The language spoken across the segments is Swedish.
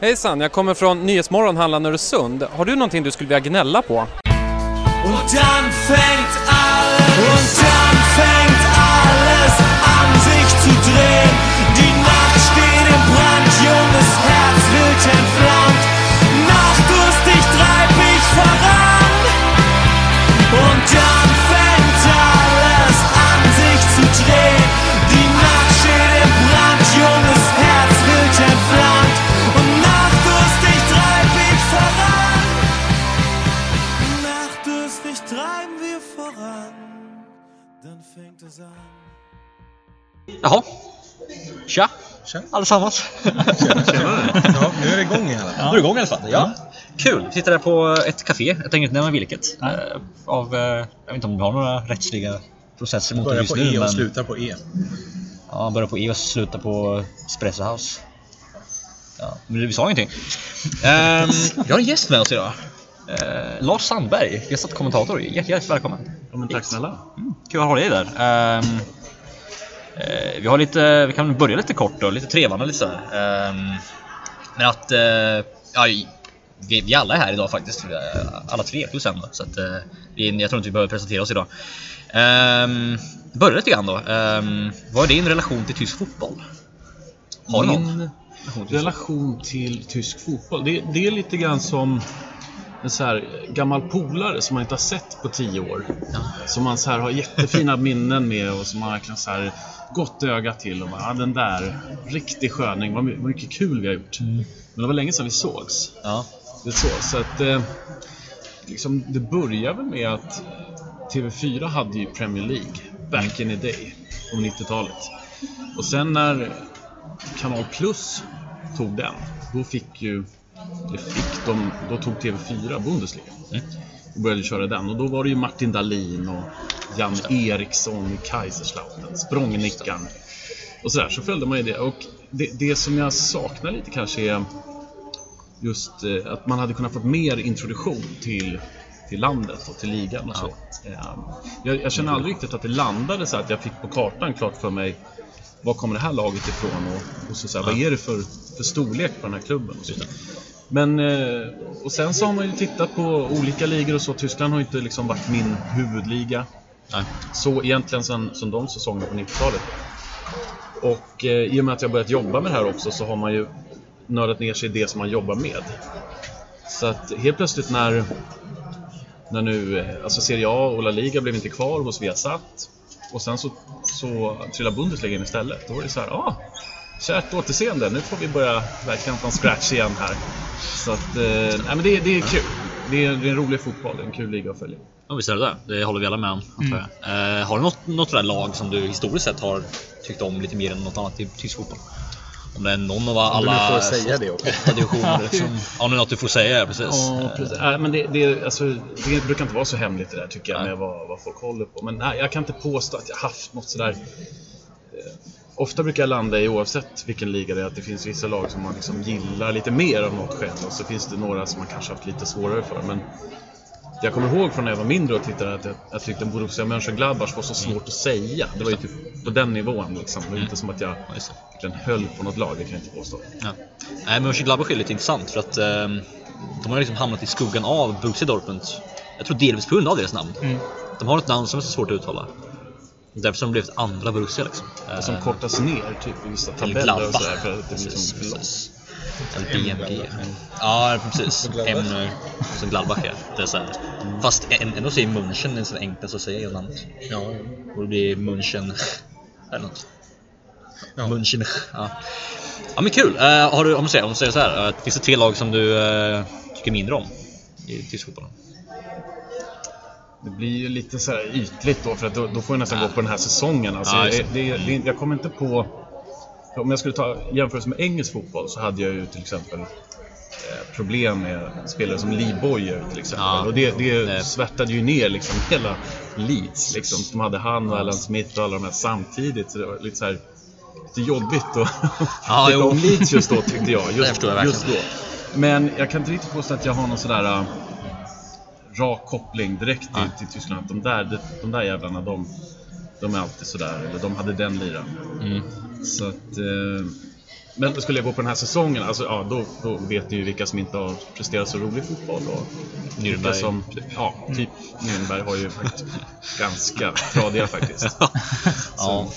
Hejsan, jag kommer från Nyhetsmorgon handlaren Öresund. Har du någonting du skulle vilja gnälla på? Und dann fängt alles, und dann fängt alles an sich zu drehen. Die Nacht steht im Brand, Junge. Jaha. Tja, Tja. allesammans. Tjena, tjena. Ja, nu är det igång i alla Nu fall. är det igång i alla fall. Ja. Kul! Vi sitter här på ett café, jag tänker inte nämna vilket. Nej. Eh, Av, eh, jag vet inte om du har några rättsliga processer mot dig Börjar just på nu. E och men- slutar på E. Ja, börjar på E och slutar på Espresso House. Ja, men vi sa ingenting. Ehm, vi har en gäst med oss idag. Eh, Lars Sandberg, gästat kommentator. Hjärtligt, välkommen. Ja, men tack snälla. Mm, kul att ha dig där. Eh, vi, har lite, vi kan börja lite kort och lite trevande lite sådär. Ehm, men att, eh, ja, vi, vi alla är här idag faktiskt. Eh, Alla tre plus en. då. Så att, eh, vi, jag tror inte vi behöver presentera oss idag. Um, börja lite grann då. Ehm, vad är din relation till tysk fotboll? Har du någon? Min relation till tysk fotboll, det, det är lite grann som en så här gammal polare som man inte har sett på tio år. Som man så här har jättefina minnen med och som man verkligen så här gott öga till. Och bara, ja, den där, riktig sköning, vad vad mycket kul vi har gjort. Men det var länge sedan vi sågs. Ja. Det så, så att eh, liksom, det börjar väl med att TV4 hade ju Premier League back in the day, på 90-talet. Och sen när Kanal Plus tog den, då fick ju det fick de, då tog TV4 Bundesliga och började köra den. Och då var det ju Martin Dahlin och Jan Eriksson i Kaiserslautern, Språngnickan och sådär. Så följde man ju det. Och det, det som jag saknar lite kanske är just eh, att man hade kunnat fått mer introduktion till, till landet och till ligan och så. Eh, Jag, jag känner aldrig riktigt att det landade så att jag fick på kartan klart för mig var kommer det här laget ifrån och, och så, så här, vad är det för, för storlek på den här klubben? Och så. Men, eh, och sen så har man ju tittat på olika ligor och så. Tyskland har ju inte liksom varit min huvudliga. Nej. Så egentligen sen, sen de säsongerna på 90-talet. Och eh, i och med att jag börjat jobba med det här också så har man ju nördat ner sig i det som man jobbar med. Så att helt plötsligt när, när nu, eh, alltså Serie A och La Liga blev inte kvar hos Viasat och sen så, så trillar Bundesliga in istället. Då var det så här, ah, kärt återseende, nu får vi börja verkligen från scratch igen här. Så att, eh, nej men det, det är kul. Det är, det är en rolig fotboll, det är en kul liga att följa. Ja, visst är det det. Det håller vi alla med om, antar jag. Eh, har du något, något sådär lag som du historiskt sett har tyckt om lite mer än något annat i tysk fotboll? Om det är någon av Om du alla nu får säga det också. åtta divisioner. liksom. Om det är något du får säga, precis. Ja, precis. Nej, men det, det, alltså, det brukar inte vara så hemligt det där tycker jag Nej. med vad, vad folk håller på. Men nej, jag kan inte påstå att jag haft något sådär... Ofta brukar jag landa i, oavsett vilken liga det är, att det finns vissa lag som man liksom gillar lite mer av något skäl och så finns det några som man kanske haft lite svårare för. Men jag kommer ihåg från när jag var mindre och tittade att jag, jag tyckte Borussia Mönchengladbach var så svårt att säga. Det var ju typ på den nivån liksom. Det var inte som att jag verkligen höll på något lag, det kan jag inte påstå. Ja. Nej, Mönchengladbach är lite intressant för att eh, de har liksom hamnat i skuggan av Borussia Dortmund. Jag tror delvis på grund av deras namn. De har ett namn som är så svårt att uttala. Därför har de blivit andra Borussia liksom. Eh, Som kortas ner typ i vissa till tabeller och sådär för att det blir långt. precis. Eller BMG. Ja, precis. M som Gladbach är. Det är så här. Fast ändå säger München är så enklast att säga i namnet. Ja, Och det blir München... Eller något. Ja. München. Ja. ja men kul. Uh, har du, om man säger, om man säger så här. Uh, finns det tre lag som du eh, tycker mindre om i tysk fotboll? Det blir ju lite så här ytligt då för att då, då får jag nästan gå på den här säsongen. Alltså, Ja, det, det, det, jag kommer inte på... Om jag skulle ta jämförelse med engelsk fotboll så hade jag ju till exempel eh, problem med spelare som Lee Boyer till exempel. Ja. Och det, det Nej. svärtade ju ner liksom hela Leeds. Liksom. De hade han och Alan Smith och alla de här samtidigt. Så det var lite så här lite jobbigt att Ja, tycka om Leeds just då tyckte jag. Just, jag just då. Men jag kan inte riktigt påstå att jag har någon sådär äh, rak koppling direkt till, till Tyskland. Att De där, de, där jävlarna, de, de är alltid sådär. Eller de hade den liran. Mm. Så att... Eh, Men skulle jag gå på den här säsongen, alltså, ja, då, då vet ni ju vilka som inte har presterat så rolig fotboll. Och vilka Nürnberg. Som, ja, typ Nürnberg har ju faktiskt ganska tradiga faktiskt. Ja,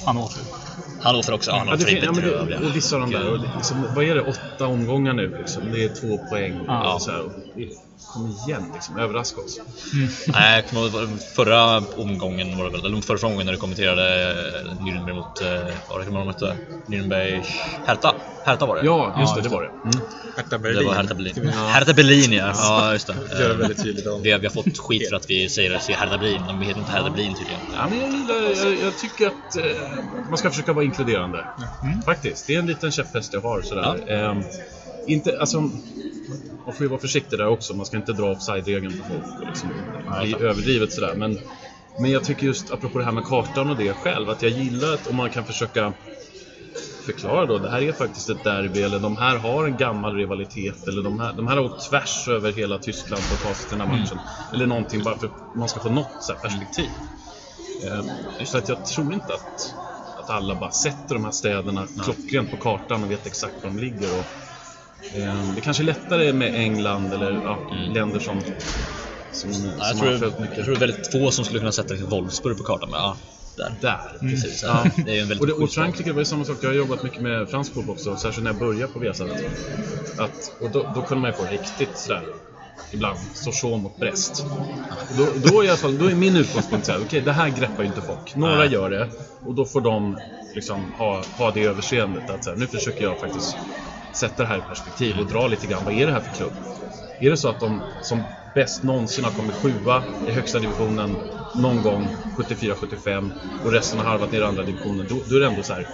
Hannover. Hannover också. Ja, Ja, det, är fin- ja, övriga. det, och vissa av de där, och liksom, vad är det, åtta omgångar nu liksom? Det är två poäng. Ja. Och så här, och det- kom igen liksom, överraska oss. Nej, jag kommer ihåg förra omgången var det väl, eller förra omgången när du kommenterade eh, Nürnberg mot, eh, vad var det de mötte? Nürnberg, Hertha? Hertha var det? Ja, just Ja, det, det just var det. Mm. Hertha Det Berlin. var Hertha Berlin. Hertha Berlin ja, ja just det. Gör det väldigt tydligt av. Vi har, vi har fått skit för att vi säger, säger Hertha Berlin, men vi heter inte Hertha Berlin tydligen. Ja, men jag, gillar, jag, jag tycker att eh, man ska försöka vara inkluderande. Faktiskt. Det är en liten käpphäst jag har. Sådär. Ehm, inte, alltså, man får ju vara försiktig där också. Man ska inte dra offside-regeln på folk och liksom bli överdrivet sådär. Men, men jag tycker just, apropå det här med kartan och det själv, att jag gillar att om man kan försöka förklara då, det här är faktiskt ett derby, eller de här har en gammal rivalitet, eller de här, de här har åkt tvärs över hela Tyskland för att ta sig till den här matchen. Eller någonting bara för att man ska få något så här perspektiv. Eh, Så att jag tror inte att, att alla bara sätter de här städerna klockrent på kartan och vet exakt var de ligger. Och, eh, det kanske är lättare med England eller ja, länder som, som, som Ja, jag, tror, jag tror det är väldigt få som skulle kunna sätta liksom Wolfsburg på kartan, men ja, där. Där. Precis. Ja. Det är en väldigt Och, det, och. Frankrike var ju samma sak. Jag har jobbat mycket med fransk fotboll också, särskilt när jag började på Viasat. Att, och då, då kunde man ju få riktigt sådär, ibland, Sochaux mot Brest. Då, då, är i alla fall, då är min utgångspunkt såhär, okej det här greppar ju inte folk. Några gör det och då får de liksom ha, ha det överseendet att såhär, nu försöker jag faktiskt sätta det här i perspektiv och dra lite grann, vad är det här för klubb? Är det så att de som bäst någonsin har kommit sjua i högsta divisionen någon gång 74-75 och resten har harvat ner i andra divisionen, då, då är det ändå så här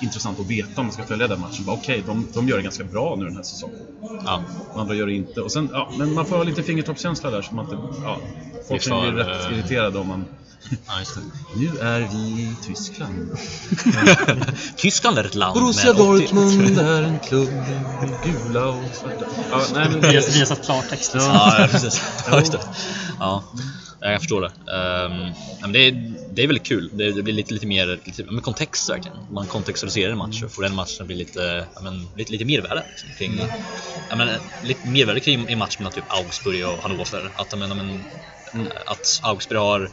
intressant att veta om man ska följa den matchen. Okej, de, de gör det ganska bra nu den här säsongen. Ja. Och andra gör det inte. Och sen, ja, men man får ha lite fingertoppskänsla där så man inte... Ja, folk kan bli för, rätt eh, irriterade om man... Ja, just det. Nu är vi i Tyskland. Tyskland är ett land Borussia med 80 Dortmund är en klubb med gula och svarta. Ja, nej, men Vi har, det, vi har satt klartext. Liksom. Ja, ja, precis. Ja, just det. Ja, jag förstår det. Um, men det, är, det är väldigt kul. Det, det blir lite, lite mer lite, men kontext verkligen. Man kontextualiserar en match och får den matchen att bli lite, men, lite, lite mervärde. Liksom, kring, men, lite mervärde kring en match mellan typ Augsburg och Hannover. Att, men, men, att Augsburg har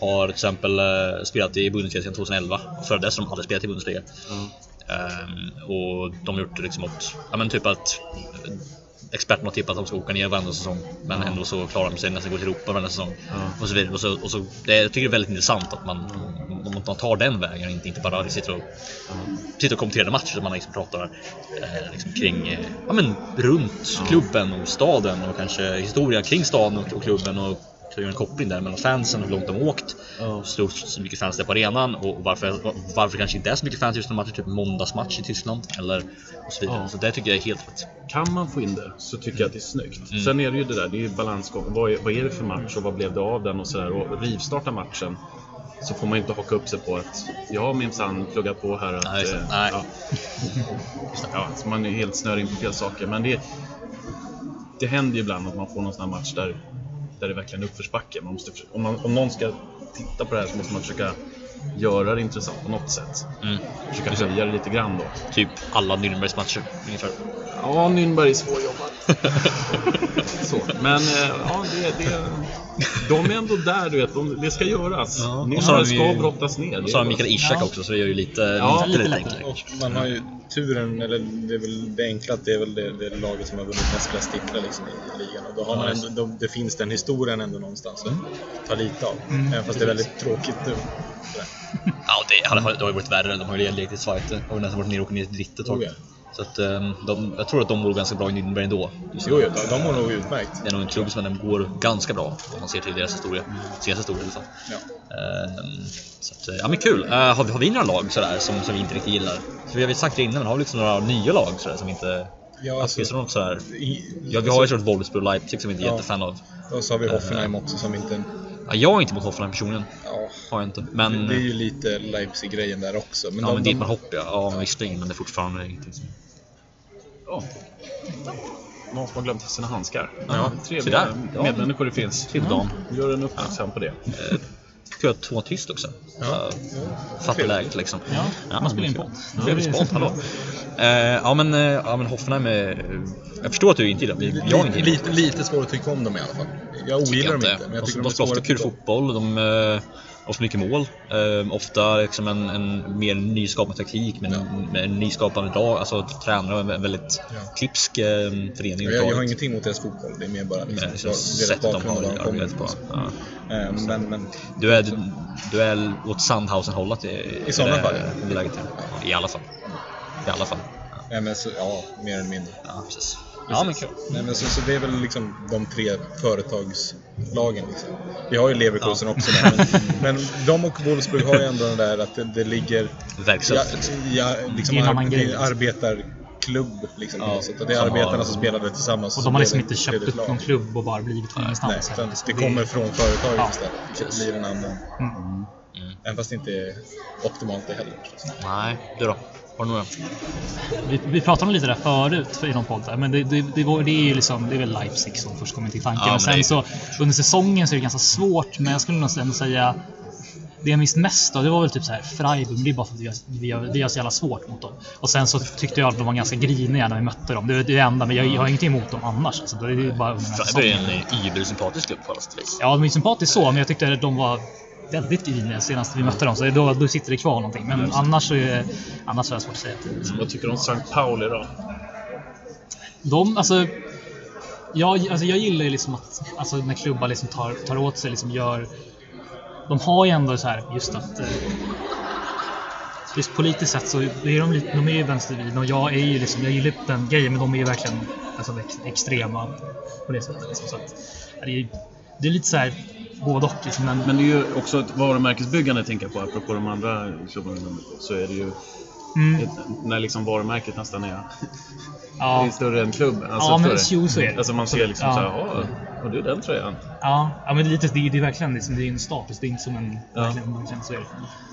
har till exempel eh, spelat i Bundesliga sedan 2011 och före dess har de aldrig spelat i Bundesliga. Ehm, och de har gjort det liksom åt, ja men typ att eh, experterna har tippat att de ska åka ner varenda säsong men ändå så klarar de sig nästan gå till Europa varenda säsong. Och så vidare. Och så, och så, det, jag tycker det är väldigt intressant att man, om man tar den vägen inte, inte bara sitter och, sitter och kommenterar matcher utan man liksom pratar eh, liksom kring, eh, ja men runt klubben och staden och kanske historia kring staden och, och klubben och så gör en koppling där mellan fansen, hur långt de åkt, hur stort så mycket fans det är på arenan och varför, varför kanske inte är så mycket fans just när matcher, typ måndagsmatch i Tyskland eller och så vidare. Ja. Så det tycker jag är helt rätt. kan man få in det så tycker jag att det är snyggt. Sen är det ju det där, det är ju balansgång. Vad är, vad är det för match och vad blev det av den och sådär. Och rivstarta matchen så får man inte haka upp sig på att jag har minsann pluggat på här att... Nej, eh, Nej. Ja, ja, så man är helt snörig in på fel saker. Men det, det händer ju ibland att man får någon sån här match där, där det verkligen är uppförsbacke. Man måste, om, man, om någon ska titta på det här så måste man försöka göra det intressant på något sätt. Mm. Försöka höja det lite grann då. Typ alla Nürnbergs matcher ungefär. Ja, Nürnberg är svårjobbat. Så, men eh, ja, det, det, de är ändå där, du vet. De, det ska göras. Ja. Och så har Nürnberg ska brottas ner. Och så har Mikael Ishak också så det gör ju lite, Ja, lite, lite enklare. Man har ju turen, eller det är väl det enkla att det är väl det, det laget som har vunnit mest flest titlar liksom i ligan. Och då har man Ja, ändå, då, det finns den historien ändå någonstans att ta lite av. Även fast det är väldigt tråkigt. nu. Ja, det, det har ju varit värre. De har ju legat i Zweite och nästan varit nere och åkt ner till dritt ett tag. Oh, ja. Så att, ehm, de, jag tror att de mår ganska bra i Nürnberg ändå. Jo, jo, de, mår nog utmärkt. Det är nog en klubb som går ganska bra om man ser till deras historia. Senaste historia i alla fall. Ja. Ehm, så att, ja men kul. Eh, har, vi, har vi några lag sådär som, som vi inte riktigt gillar? För vi har väl sagt det innan, men har vi liksom några nya lag sådär som inte... Ja, alltså, Finns det något sådär? i, Ja, vi har ju såklart Wolfsburg och Leipzig som vi inte är Ja. jättefan av. Och så har vi Hoffenheim också som inte... Ja, jag är inte mot Hoffenheim personligen. Ja, Har jag inte. Men... det är ju lite Leipzig-grejen där också. Men Ja de, men de, Dietmar Hopp ja. Ja visserligen men det är fortfarande ingenting som... Ja. Någon som har glömt sina handskar. Ja, Trevliga. Ja. medmänniskor det finns. Till Dan. Gör en uppmärksam på det. kul att hon var tyst också. Ja. Fattar läget liksom. Ja, man spelar in podd. Trevlig spont, hallå. Eh, ja men, eh, ja men Hoffenheim är... Jag förstår att du inte gillar dem. Jag har inte lite, lite svårt att tycka om dem i alla fall. Jag ogillar dem inte, men jag tycker de, de spelar ofta kul fotboll, de eh, har så mycket mål. Eh, ofta liksom en, en mer nyskapande taktik med, en- med en nyskapande dag. Alltså tränare och en väldigt klipsk eh, förening Jag, jag har ingenting emot deras fotboll, det är mer bara liksom, Men sättet de har arbetat på. Ja. Eh, Men, men Du är, du är åt Sandhausen-hållet i, I sådana fall. i det läget. ja. I alla fall. I alla fall. Ja, men så, ja, mer eller mindre. ja precis. Ja men kul. Nej, men så, så det är väl liksom de tre företagslagen. Liksom. Vi har ju Leverkusen också där, men, men de och Wolfsburg har ju ändå den där att det, det ligger... Ja, Verksamt. ja, liksom Det är en annan ar- grej, det är liksom. Ja. Och det är som arbetarna har- som spelade tillsammans. Och så de har liksom det- inte köpt det ett upp lag. någon klubb och bara blivit från Nej, ingenstans. utan Så det kommer från företaget Ja. istället. Så det blir en annan... Även fast det inte är optimalt det heller. Nej, du då? Några? Vi, vi pratade om lite där förut för i någon podd, men det, det, det, var, det är ju liksom, det är väl Leipzig som först kommer till tanken. Ja, men sen är- så under säsongen så är det ganska svårt, men jag skulle nog ändå säga det jag minns mest av, det var väl typ så här Freiburg, det är bara för att vi har, vi, har, vi har så jävla svårt mot dem. Och sen så tyckte jag att de var ganska griniga när vi mötte dem. Det är det enda, men jag, jag har ingenting emot dem annars. Alltså, det är bara Freiburg är en übersympatisk klubb på alla sätt vis. Ja, de är sympatiskt så, men jag tyckte att de var väldigt griniga senast vi mötte dem. Så då, då sitter det kvar någonting. Men annars så är annars har jag svårt att säga. Vad tycker du om St. Pauli då? De, alltså, jag, alltså jag gillar ju liksom att alltså när klubbar liksom tar, tar åt sig, liksom gör... De har ju ändå så här just att... eh, Just politiskt sett så är de, lite, de är ju vänstervridna och jag är ju liksom, jag gillar den grejen men de är ju verkligen alltså, ex, extrema på det sättet. Liksom, så att, det, är, det är lite så här både och. Liksom, men, Men det är ju också ett varumärkesbyggande tänker jag på, apropå de andra klubbarna. Så är det ju mm, ett, när liksom varumärket nästan är, ja, är större än klubben. Alltså ja, men jo, så är det. Alltså man ser liksom Ja. såhär, åh, har du den tröjan? Ja, ja men det är, lite, det är, det är verkligen liksom, det är en status. Det är inte som en... Ja. Verkligen, verkligen så är det. Jag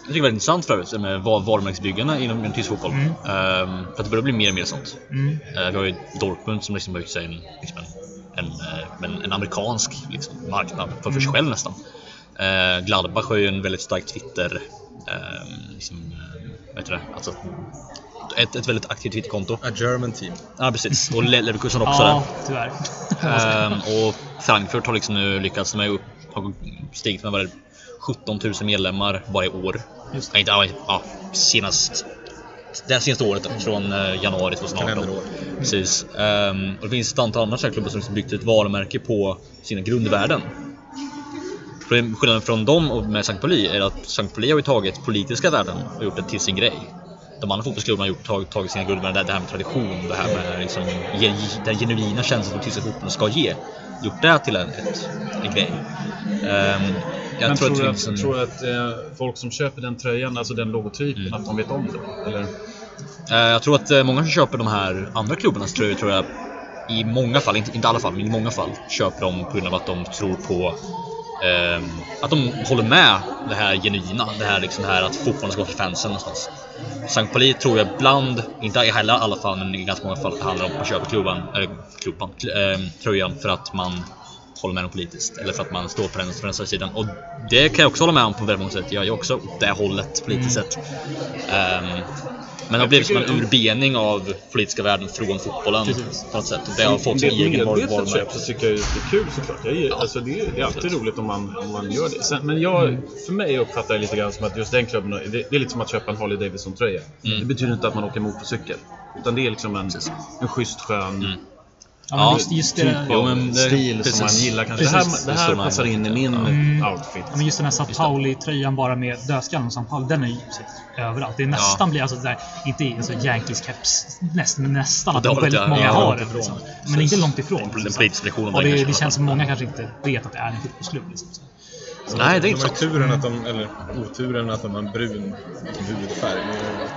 tycker det är väldigt intressant för övrigt med var- varumärkesbyggande inom tysk fotboll. Mm. Ehm, för att det börjar bli mer och mer sånt. Mm. Eh, vi har ju Dortmund som liksom byggt sig en, liksom en, en, eh, en, en amerikansk liksom, marknad för, för sig själv nästan. Eh, Gladbach har ju en väldigt stark Twitter... Eh, liksom, eh, vad heter det? Alltså, ett, ett väldigt aktivt Twitterkonto. A German team. Ja precis, och Le- Leverkusen också Ja, tyvärr. Ehm, och Frankfurt har liksom nu lyckats med upp, har stigit med vad är det, 17 000 medlemmar varje år. Just Ja, inte, ja, senast det senaste året från eh, januari 2018. Kalenderår. Precis. Ehm, och det finns ett antal andra klubbar som liksom byggt ett varumärke på sina grundvärden. Skillnaden från dem och med St. Pauli är att St. Pauli har ju tagit politiska värden och gjort det till sin grej. De andra fotbollsklubbarna har gjort, tagit, tagit sina guldvärden, det, det här med tradition, det här med liksom, den genuina känslan som tyska fotbollen ska ge. Gjort det till en, ett, en grej. Ehm, jag Men tror, tror, att tror att eh, folk som köper den tröjan, alltså den logotypen, Mm. att de vet om det? Eller? Eh, Jag tror att eh, många som köper de här andra klubbarnas tröjor tror jag i många fall, inte, inte alla fall, men i många fall köper de på grund av att de tror på ehm, att de håller med det här genuina, det här, liksom, här att fotbollen ska vara för fansen någonstans. Sankt Pauli tror jag ibland, inte i alla, fall, men i ganska många fall, handlar om att man köper klubban, eller klubban, kl- ehm, tröjan för att man håller med dem politiskt eller för att man står på den, på den sidan. Och det kan jag också hålla med om på väldigt många sätt. Jag är också det hållet politiskt sett. Ehm, men det har blivit som en urbening av politiska värden från fotbollen Precis. på något sätt. Och det har fått sin egen varumärke. köp så tycker jag är kul såklart. Jag, är- alltså det, är, det är alltid roligt om man, om man gör det. Sen, men jag, för mig uppfattar jag lite grann som att just den klubben, det, det är lite som att köpa en Harley Davidson-tröja. Mm. Det betyder inte att man åker motorcykel. Utan det är liksom en, en schysst skön Ja, men Ja, just, just typ det, Jo, men det- stil precis. som man gillar kanske. Precis. Det här, det här Det passar in i min Mm. outfit. Ja, men just den här Sao Pauli-tröjan bara med dödskallen och Sao Pauli, den är ju överallt. Det är nästan blir, alltså där, inte i alltså Yankees-keps, nästan, men nästan att Det väldigt lite- många ja, har den. Liksom. Men inte långt ifrån. Den liksom. politiska lektionen Och det, det känns som många kanske inte vet att det är en fotbollsklubb. Liksom. Så. Nej, det är De inte har turen att de, eller oturen att de har en brun hudfärg.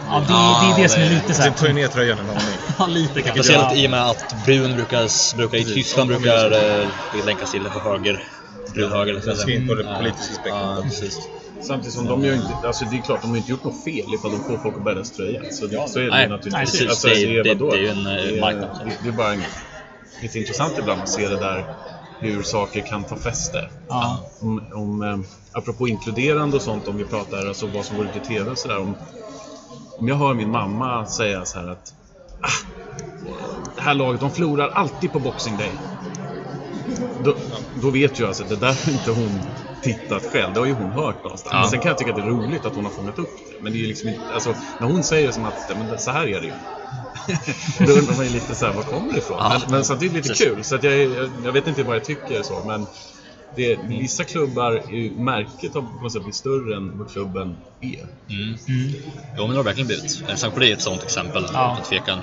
Ja, det, det är det som är lite så Det tar ju ner tröjan en aning. Ja, lite kanske. Speciellt i och med att brun brukar, brukar i Tyskland brukar eh, länkas till höger. Brun höger. Jag ska in på det politiska Ja, spektrat. Samtidigt som de gör inte, alltså det är klart, de har inte gjort något fel ifall de får folk att bära deras tröja. Så, det, så är det Nej, ju naturligtvis. nej, precis. Alltså, Det det- det är ju en, eh, Det marknad. Det, det är bara en, lite intressant ibland att se det där hur saker kan ta fäste. Ja. Om, om, eh, apropå inkluderande och sånt, om vi pratar alltså vad som går ut i TV och sådär. Om, om jag hör min mamma säga så här att ah, det här laget, de förlorar alltid på Boxing Day. Då, då vet jag alltså att det där har inte hon tittat själv, det har ju hon hört någonstans. Ja. Sen kan jag tycka att det är roligt att hon har fångat upp det. Men det är ju liksom inte, alltså, när hon säger som att men så här är det ju. då undrar man ju lite så här, var kommer det ifrån? Ja. Men, men samtidigt lite Precis. kul. Så att jag, jag, jag vet inte vad jag tycker så, men det, vissa klubbar, är ju- märket har på något sätt blivit större än vad klubben är. Mm. Mm. Jo, men det har verkligen blivit. Eh, St. Pauli är ett sånt exempel, Ja. utan tvekan.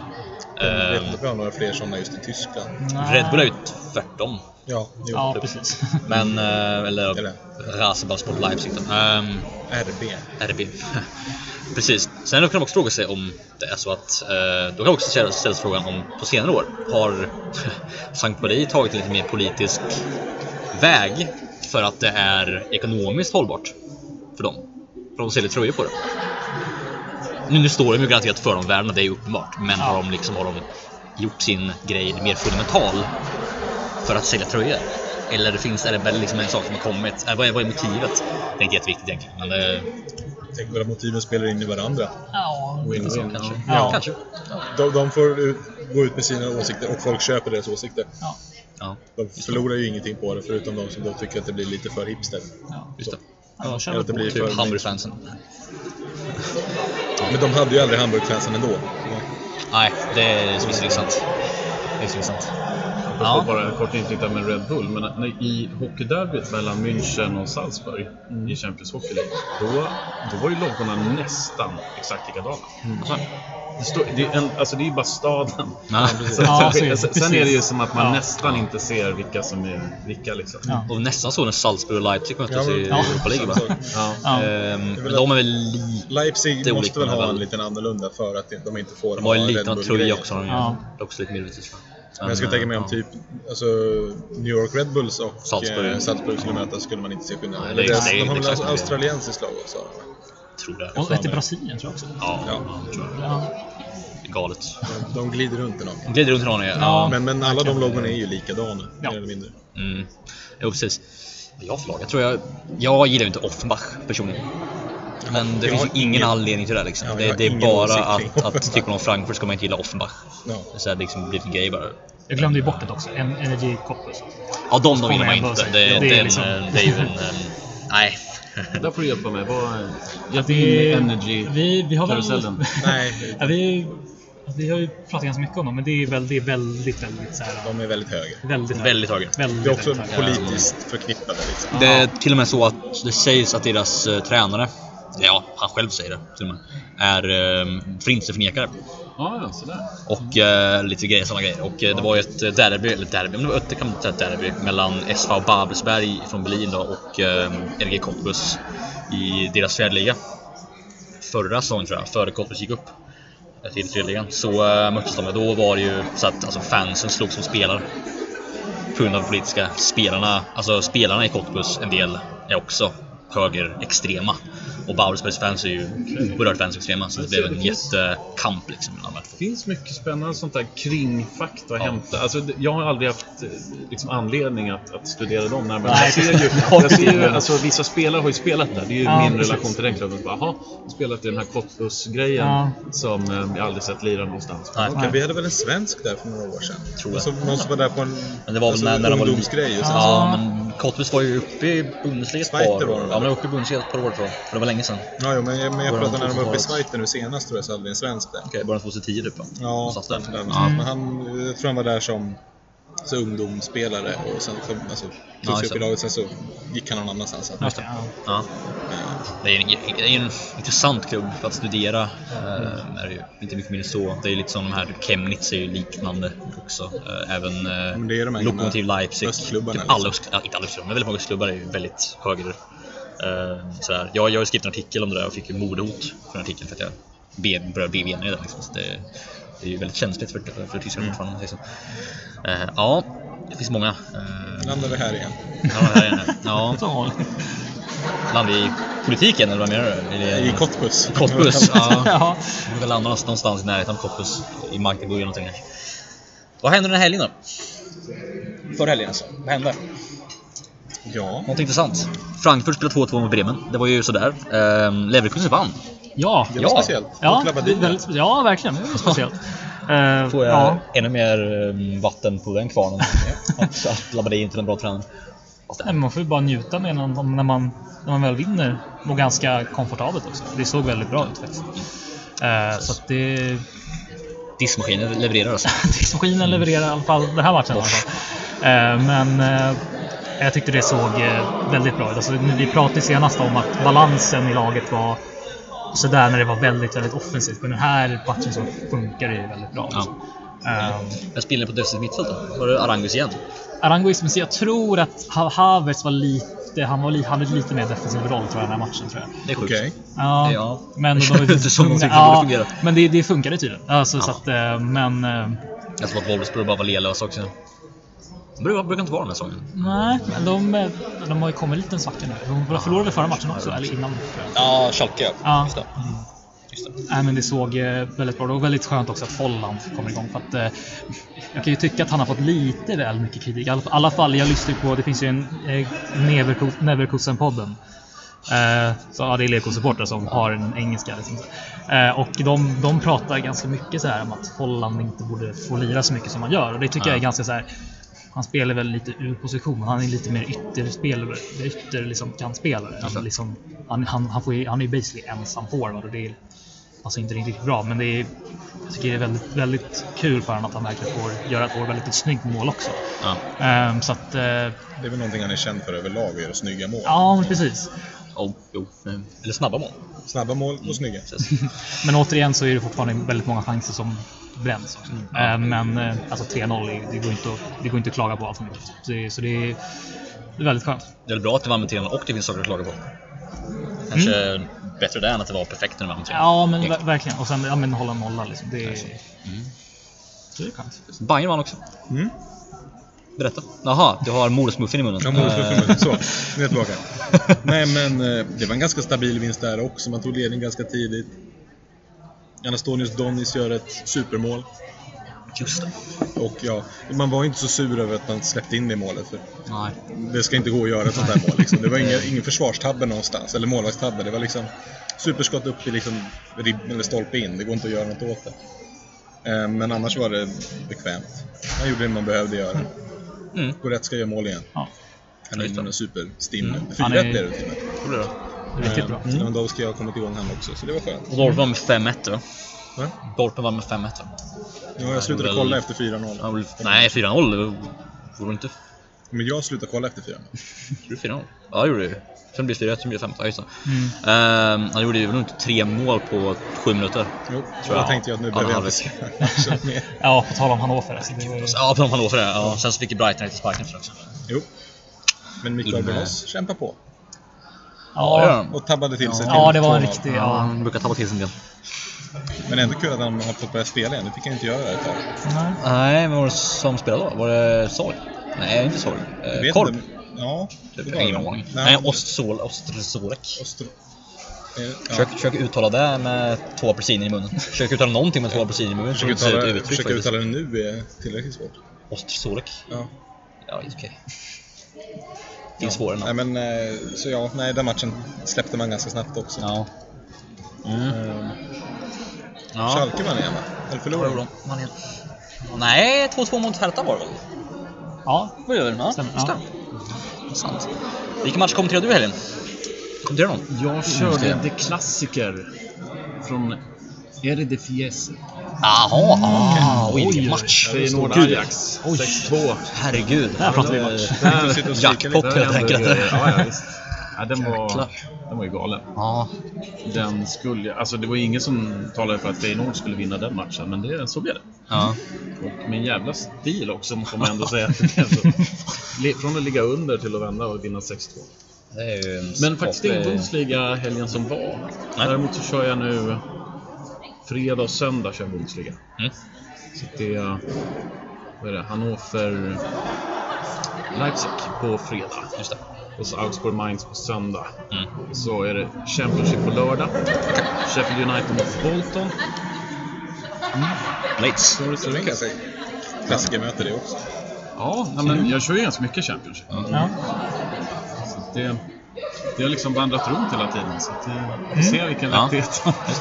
Jag vet Eh, inte om har några fler sådana just i Tyskland. Red Bull är ju tvärtom. Ja, jo. Ja, precis. Men, eh, eller Eller? Rasenballsport Leipzig då. Ehm, RB. RB. Precis. Sen kan man också fråga sig om det är så att, eh, då kan man också ställa sig frågan om på senare år har Sankt Pauli tagit en lite mer politisk väg för att det är ekonomiskt hållbart för dem? För de säljer tröjor på det. Nu, nu står de ju garanterat för de värdena, det är ju uppenbart. Men har de liksom har de gjort sin grej mer fundamental för att sälja tröjor? Eller finns är det väl liksom en sak som har kommit? Eh, vad, är, vad är motivet? Det är inte jätteviktigt egentligen. Men det, Tänk vad motiven spelar in i varandra. Ja, Lite så Win-win, kanske. ja. Ja, kanske. De, de får ut, gå ut med sina åsikter och folk köper deras åsikter. ja, Ja, De förlorar ju ingenting på det förutom de som då tycker att det blir lite för hipster. ja. just det. Ja, de att det blir Typ för Hamburgfansen. Men de hade ju aldrig Hamburgfansen ändå. Nej, det är visserligen sant. Det är sant. Ja. Ja. Bara en kort inflykt där med Red Bull, men när, i hockeyderbyt mellan München och Salzburg i Champions Hockey League, då, då var ju loggorna nästan exakt likadana. Alltså, Det, står, det, är en, alltså det är ju bara staden. ja. Så, Ja, sen, sen är det ju som att man Ja. nästan inte ser vilka som är vilka. Liksom. Ja. Och nästan så när Salzburg och Leipzig möttes i Ja. Europa League. Ehm, de är väl lite... Leipzig Det är måste olika, väl ha en liten annorlunda för att de inte får De ha lite Red av tröja också. De ju. Ja. Det är också lite va? Men jag skulle tänka mig om typ alltså, New York Red Bulls och Salzburg. eh, Salzburg skulle mötas skulle man inte se skillnad. Nej, Eller det det de har väl australiensiskt lag också? Tror det. Och ett i Brasilien tror jag också. Ja, Ja. ja. tror jag. Ja. Galet. De, de glider runt i lag. De glider runt i någon, ja. Ja. Men, men alla de loggorna är ju likadana, Ja. mer eller mindre. Mm. Jo, precis. Vad jag för lag? Jag tror jag... Jag gillar ju inte Offenbach personligen. Men det Jag finns ingen anledning till det liksom. Ja, det, det är bara att, att tycker man om Frankfurt ska man inte gilla Offenbach. Ja. Så det har liksom blivit en grej bara. Jag glömde ju bort det också. En Energy Coppus. Ja, de, de gillar man inte. Det, Det är det, är liksom- eh, det är ju en... eh, Nej. Där får du hjälpa mig. Vad, hjälp Det, med Energy vi, vi har väl... karusellen. Nej, Ja, vi, vi har ju pratat ganska mycket om dem, men det är, väl, det är väldigt, väldigt så här, de är väldigt höga. väldigt, Väldigt högt. väldigt, Det är också väldigt politiskt förknippade. Liksom. Det är till och med så att det sägs att deras eh, tränare, ja, han själv säger det till och med, är eh, förintelseförnekare. Ja, ja, sådär. Och eh, lite grejer, sådana grejer. Och eh, det var ju ett derby, eller derby, men det var ett, det kan man säga ett derby mellan SV Babelsberg från Berlin då, och eh, LG Cottbus i deras fjärdeliga. Förra säsongen tror jag, före Cottbus gick upp eh, till tredjeligan, så eh, möttes de. Då var det ju så att alltså, fansen slog som spelare. På grund av de politiska spelarna, alltså spelarna i Cottbus, en del är också högerextrema. Och Babelsbergs fans är ju oerhört vänsterextrema, så det blev en jättekamp liksom mellan de. Det finns mycket spännande sånt där kring fakta att hämta. Alltså, jag har aldrig haft eh, liksom, anledning att, att studera dem närmare. Nej, jag ser ju, jag ser ju alltså, vissa spelare har ju spelat där. Det är ju Ja, min precis. relation till den klubben. Jaha, spelat i den här Cottbus-grejen Ja. som eh, jag aldrig sett lira någonstans. Nej. Okej, vi hade väl en svensk där för några år sedan? Tror jag. Alltså, någon som var där på en Men det var alltså, när- när de var ungdomsgrej. Ja, men Cottbus var ju uppe i Bundesliga ett par år. Ja, men uppe i Bundesliga ett par år tror jag. För det var länge sedan. ja, jo, men, men jag pratade när de var uppe i 2000-talet. Schweiz nu senast tror jag så hade vi en svensk där. Okej, början 2010 typ? Ja, Någonstans där. där, Ja. Men han, jag tror han var där som så ungdomsspelare och sen kom, alltså, Ja, tog sig just upp i laget. Sen så gick han någon annanstans. Just det, ja. Ja. Eh, Det är, en, det är en intressant klubb för att studera. Eh, är ju. Inte mycket än så. Det är lite som de här, typ Chemnitz är ju liknande också. Eh, även eh, Men det är de här Lokomotiv Leipzig. östklubbarna, Typ liksom. alla, öst- ja, inte alla östklubbar, men väldigt många östklubbar är ju väldigt höger. Eh, sådär. Jag, jag har skrivit en artikel om det där och fick ju mordhot för den artikeln för att jag be, började bli i den. Liksom. Så det, det är ju väldigt känsligt för, för Tyskland fortfarande. om man säger så. Eh, ja, det finns många. Eh, landade vi här igen. ja, här är det. ja, Så, landar vi i politiken eller vad menar du? I Cottbus. Cottbus, ja. ja. Vi väl landa någonstans i närheten av Cottbus i Magdeburg eller någonting. Vad händer den här helgen då? för helgen alltså. Vad hände? Ja, Något intressant. Frankfurt spelade 2-2 mot Bremen. Det var ju sådär. Ehm, Leverkusen vann. Ja, det var Ja. speciellt. ja, väldigt, spe- ja verkligen. Det var speciellt. Eh, Får jag ja. ännu mer ehm, vatten på den kvarnen. att att Labadie inte är en bra tränare. Nej, man får ju bara njuta med när man, när man, när man väl vinner och ganska komfortabelt också. Det såg väldigt bra ut faktiskt. Eh, så att det... Diskmaskinen levererar alltså. Diskmaskinen levererar i alla fall den här matchen. I alla fall. Eh, men eh, jag tyckte det såg eh, väldigt bra ut. Alltså, vi pratade senast om att balansen i laget var sådär när det var väldigt, väldigt offensivt. Men den här matchen så funkar det ju väldigt bra. Ja. Eh, Men spelar ni på defensivt mittfält då? Var det Arangus igen? Aranguiz, men så jag tror att Ha- Havertz var lite, han var li, hade lite mer defensiv roll tror jag den här matchen. Tror jag. Det är sjukt. Okej. Ja, Ja. men Det känns inte som någonting som borde fungera. Men det, det funkade tydligen. Alltså, så Ja. att, eh, men... eh, Jag tror att Wolfsburg bara var lelösa också. De brukar, brukar inte vara den här säsongen. Nej, men de, de har ju kommit lite en svacka nu. De förlorade förra matchen också, eller innan. Ja, Schalke Ja. Just det. Det. Nej, men det såg eh, väldigt bra Det var väldigt skönt också att Folland kommer igång. För att, eh, jag kan ju tycka att han har fått lite väl mycket kritik. I alla, alla fall, jag lyssnar på, det finns ju en eh, Neverkus- Neverkusen-podden. Eh, så, ja, det är Leverkusen-supportrar som har en engelska. Liksom. Eh, och de, de pratar ganska mycket så här om att Holland inte borde få lira så mycket som han gör. Och det tycker jag är ganska så här. Han spelar väl lite ur position. Han är lite mer ytterspelare, ytter liksom, kantspelare. Alltså. Liksom, han, han, han, får ju, han är ju basically ensam forward och det är alltså inte riktigt bra. Men det är, jag tycker det är väldigt, väldigt kul för honom att han verkligen får göra ett väldigt snyggt mål också. Ja. Ehm, så att, eh, Det är väl någonting han är känd för överlag, att göra snygga mål. ja precis. Oh. Mm. Eller snabba mål. Snabba mål och snygga. Precis. Men återigen så är det fortfarande väldigt många chanser som bränns också. Ehm, men eh, alltså 3-0, är- det går, inte att, det går inte att klaga på allt för mycket. Så, det, så det, är, det är väldigt skönt. Det är väl bra att det var med 3 och det finns saker att klaga på. Kanske bättre det än att det var perfekt när det var med 3 Ja men ver- verkligen. Och sen ja, men hålla nolla liksom. Det är, det är skönt. Bayern vann också. Mm. Berätta. Jaha, du har modersmuffen i munnen. Ja, målet Eh, för Så, nu är jag tillbaka. Nej, men eh, det var en ganska stabil vinst där också. Man tog ledning ganska tidigt. Anastonius Donis gör ett supermål. Just det. Och ja, man var inte så sur över att man släppte in det målet. För Nej. det ska inte gå att göra ett sånt här mål. Liksom. Det var ingen, ingen försvarstabbe någonstans, eller målvaktstabbe. Det var liksom superskott upp i liksom ribb, eller stolpe in. Det går inte att göra något åt det. Eh, Men annars var det bekvämt. Han gjorde det man behövde göra. Mm. Goretzka gör mål igen. Ja, Han är en superstim nu. 4-1 Han är- blev det till och med. Riktigt bra. Eh, Lewandowski har kommit igång han också, så det var skönt. Och Dortmund vann med 5-1 va? Va? Dortmund vann med 5-1 va? Ja, jag slutade väl- kolla efter 4-0. Ja, väl- Nej, 4-0. Det Vore inte... Men jag slutade kolla efter 4-0. Gjorde du 4-0? Ja, det gjorde du. Sen blev det 4-1, sen blev det 5 Ja. Mm. Ehm, han gjorde ju inte tre mål på sju minuter. Jo, Tror då jag. tänkte jag att nu behöver jag han inte se matchen mer. Ja, på tal om Hannover. Alltså, det var ju... Ja, på han för det. Ja, sen så fick ju Brighton lite sparken för också. Jo. Men Mikael Mm. Bonos kämpar på. Ja. Och tabbade till sig ja, till det var en 2-0. riktig... Ja, han brukar tappa till sig en del. Men ändå kul att han har fått börja spela igen. Det fick han inte göra ett tag. Nej. Nej, vem var det som spelade då? Var det Sorg? Nej, inte Sorg. Eh, Korp? inte. Ja, Det var ingen aning. Nej, Ostsol, Ostrsorek. Ostro... Eh, Ja. Försök, försök uttala det med två apelsiner i munnen. Försök uttala någonting med två apelsiner i munnen. ut uttala, uttryck faktiskt. uttala det nu är tillräckligt svårt. Ostrsorek. Ja. Ja, okej. Det är svårare Nej, men, eh, så ja, nej, den matchen släppte man ganska snabbt också. Ja. Mm. Eh, Ja. Schalke vann igen va? Eller förlorade de? Man igen. Nej, 2-2 mot Hertha var det väl? Ja, Vad gör vi? Ja, Stämmer, ja. det. Sant. Vilken match kommenterade du i helgen? Kommenterade någon? Jag körde det. The Klassiker från Eredivisie. Jaha, ah, oj, oj, oj. match! Feyenoord. Ajax. 6-2. Herregud. Där pratar vi match. Jackpot helt enkelt. Ja, ja, visst. Ja, den, var, den var ju galen. Ja, Den skulle, alltså det var ingen som talade för att Feyenoord skulle vinna den matchen, men det så blev det. ja. Och med en jävla stil också, får man ändå säga. att det blev så. Li- Från att ligga under till att vända och vinna 6-2. Det är ju en Men faktiskt skaplig- Bundesliga helgen som var. Nej. Däremot så kör jag nu fredag och söndag kör Bundesliga. Mm. Så det är, vad är det, Hannover Leipzig på fredag. Just det. Och så Augsburg Mainz på söndag. Mm. Så är det Championship på lördag. Sheffield United mot Bolton. Leeds. Så det kan jag säga. Klassikermöte det också. Ja, men jag kör ju ganska mycket Championship. Ja. Så det, det har liksom vandrat runt hela tiden. Så att vi får se vilken Ja.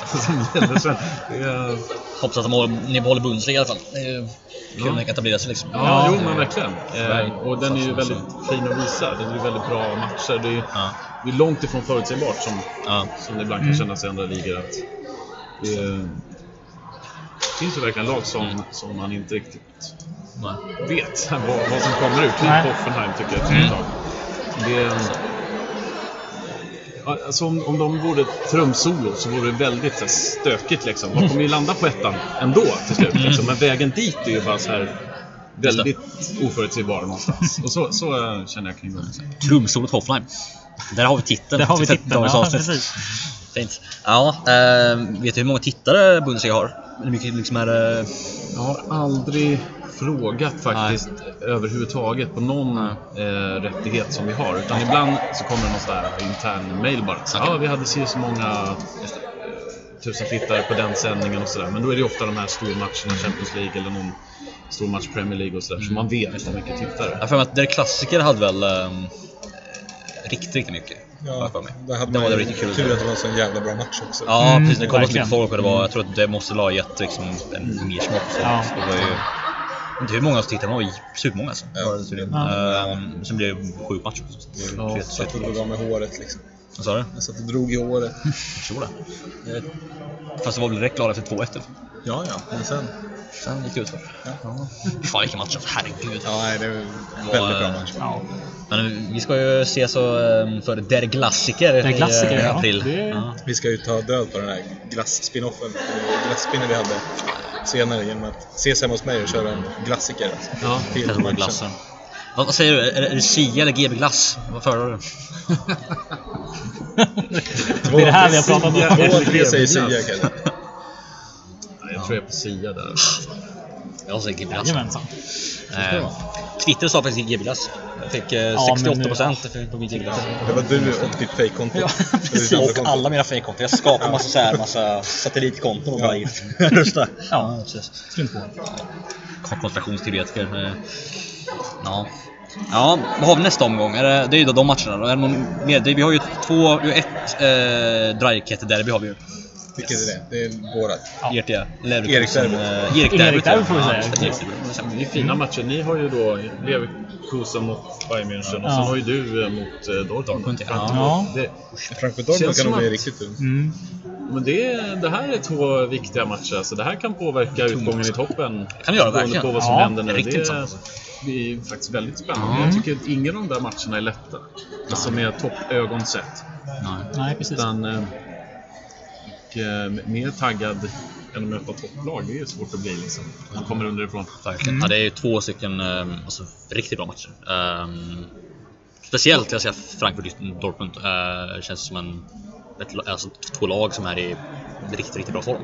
som, gäller sen. Är, Hoppas att de håller, ni behåller Bundesliga i alla fall. Det är kul när det kan etablera sig liksom. Ja, Ja. jo men verkligen. Eh, och den är ju väldigt fin att visa. Det är väldigt bra matcher. Det är, Ja. det är långt ifrån förutsägbart som, som det ibland kan kännas i andra ligor. Att det, är- det finns ju verkligen lag som, som man inte riktigt Nej. vet vad, vad som kommer ut. Typ. Hoffenheim tycker jag ett tag. Det är, alltså om, om de vore trumsolo så vore det väldigt så här, stökigt liksom. De kommer ju landa på ettan ändå till slut. Liksom. Men vägen dit är ju bara så här väldigt oförutsägbar någonstans. Och så, så eh, känner jag kring dem. Trumsolot Hoffenheim. Där har vi titeln. Där har vi titeln. dagens Ja, avsnitt. precis. Fint. Ja, eh, vet du hur många tittare Bundesliga har? Hur mycket liksom är det? Jag har aldrig frågat faktiskt överhuvudtaget på någon eh, rättighet som vi har. Utan ibland så kommer det någon sån där intern mail bara. Så, Okej. ja, vi hade si så många eh, tusen tittare på den sändningen och sådär. Men då är det ju ofta de här stormatcherna, Champions League eller någon stor match Premier League och sådär. Så man vet hur mycket tittare. Jag för mig att Der Klassiker hade väl eh, riktigt, riktigt mycket. Ja, för mig. där hade Det var det riktigt kul. tur att det var en sån jävla bra match också. Ja, Mm, precis. Det kom så mycket folk och det var, jag tror att det måste ha gett liksom, en mer smak. Ja. Det var ju, inte hur många som tittade, men det var ju supermånga alltså. Ja. Ehm, sen blev det sju matcher Ja, Satt och drog av med håret liksom. Vad sa du? Jag satt och drog i håret. Jag tror det. Eh, Fast det var väl direkt klara efter 2-1 eller? Ja, ja, men sen... Sen gick det utför. Ja. Fan vilken match alltså, herregud. Ja, nej, det var en väldigt bra match. Ja. Men vi ska ju ses så, för Der Klassiker Der Klassiker, i eh, ja. april. Det- Ja. Vi ska ju ta död på den här glass-spinoffen, glasspinnen vi hade senare genom att ses hemma hos mig och köra en glassiker. Alltså, Ja, till matchen. glassen. Vad, vad säger du? Är, det- är det Sia eller GB Glass? Vad föredrar du? Det är det här vi har pratat om. Jag tror jag är på Sia där. Jag säger GB Glass. Jajamensan. Eh, Twitter sa faktiskt GB Glass. Jag fick eh, Ja, men 68% för- på mitt GB Glass. Det var du och ditt fejkkonto. Ja, andra och alla mina fejkkonton. Jag skapar massa, så här, massa satellitkonton och bara rösta. Ja. precis. Strunt på. konspirationsteoretiker. eh, Ja. Ja, vad har vi nästa omgång? Är det, det är ju då de matcherna. Är det någon mer? Det, vi har ju två, vi har ett eh, Dreikette-derby har vi ju. Vilket är det? Det är vårat. Ja. Erik ja. Erik-derbyt. Eh, Erik Erik derby får vi säga. Ja. Det är fina matcher. Ni har ju då Leverkusen mot Bayern München och Ja. sen har ju du eh, mot eh, Dortmund. Ja. Ja. Det, Frankfurt Dortmund Känns kan nog bli riktigt kul. Mm. men det, det här är två viktiga matcher. Så det här kan påverka utgången i toppen. kan det göra, verkligen. på vad som Ja, händer nu. det, intressant. det är faktiskt väldigt spännande. Jag tycker att ingen av de där matcherna är lätta. Alltså med toppögon sett. Nej. Nej, precis. Utan, eh, och, eh, mer taggad än att möta topplag, det är svårt att bli liksom. Man kommer underifrån. Verkligen. Ja, det är ju två stycken eh, alltså, riktigt bra matcher. Ehm, speciellt, jag säger Frankfurt-Dortmund. Uh, känns som en, ett, alltså, två lag som är i riktigt, riktigt bra form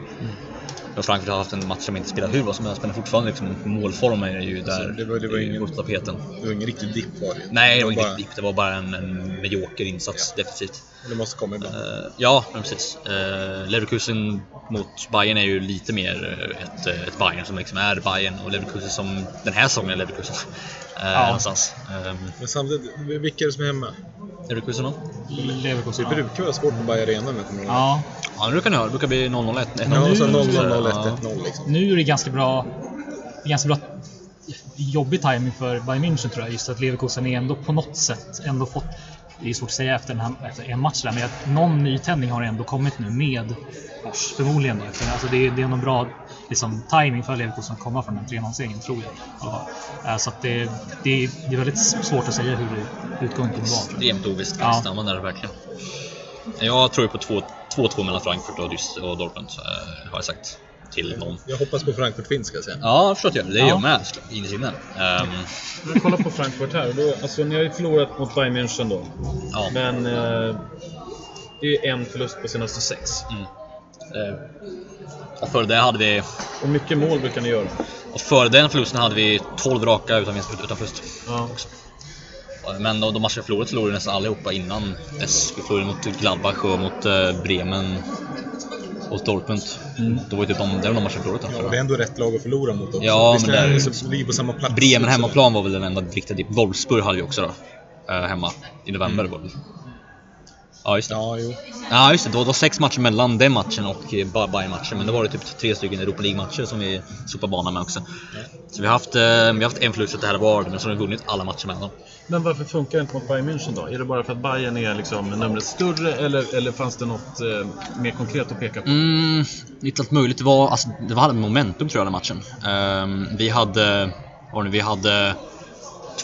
och Frankfurt har haft en match som inte spelat hur bra som helst men fortfarande liksom målformen är ju där alltså, det var, det var ingen, tapeten. Det var ingen riktig dipp var det Nej, det var ingen bara... dipp. Det var bara en, en medioker insats ja. defensivt. Det måste komma ibland. Uh, ja, precis. Uh, Leverkusen mot Bayern är ju lite mer eh, ett, ett Bayern som liksom är Bayern och Leverkusen som den här säsongen är Leverkusen. Uh, ja. Någonstans. Um, men samtidigt, vilka är det som är hemma? Leverkusen då? Leverkusen, Det brukar vara svårt på Bayern Arena om jag kommer ihåg Ja, det brukar ni ha. Det brukar bli 0-0-1. Ja, och sen 0-0-0 eller ja. 1-0 liksom. Nu är det ganska bra, ganska bra jobbig timing för Bayern München tror jag. Just att Leverkusen är ändå på något sätt ändå fått det är svårt att säga efter, här, efter en match där, men att någon nytändning har ändå kommit nu med Bosch förmodligen. Då, efter, alltså det, är, det är någon bra liksom, timing för Leverkusen att komma från den 3-0-segern, tror jag. Ja, eh, så det, det, det, är väldigt svårt att säga hur utgången kommer vara. Extremt ovisst kan ja. man är verkligen. Jag tror ju på 2-2 mellan Frankfurt och, och Dortmund, eh, har jag sagt till någon. Jag hoppas på Frankfurt vinst ska jag säga. Ja, jag förstår gör det. Det är Ja. jag med, såklart, innerst inne. Ehm, Men kolla på Frankfurt här. Då, alltså, ni har ju förlorat mot Bayern München då. ja. Men eh, det är en förlust på senaste sex. Eh, och före det hade vi Och mycket mål brukar ni göra. Och före den förlusten hade vi 12 raka utan, vinst, utan förlust. Ja. Men de, de matcher vi förlorade förlorade vi nästan allihopa innan dess. Vi förlorade mot Gladbach och mot eh, Bremen. Och Dortmund. Då var det typ de, det var de matcherna vi förlorade Ja, det är ändå rätt lag att förlora mot också. Ja, Visst men är det- vi är på samma plats. Bremen hemmaplan var väl den enda riktiga typ. Wolfsburg hade vi också då. eh, hemma i november det. Ja just det. Ja, jo. Ja just det, det var sex matcher mellan den matchen och eh, Ba- Bayern-matchen. Men det var det typ tre stycken Europa League-matcher som vi sopade banan med också. Så vi har haft, eh, vi har haft en förlust det här var men så har vi vunnit alla matcher mellan dem. Men varför funkar det inte mot Bayern München då? Är det bara för att Bayern är liksom numret större eller, eller fanns det något eh, mer konkret att peka på? Mm, lite allt möjligt. Det var, alltså, det var momentum tror jag den matchen. Ehm, vi hade, var det, vi hade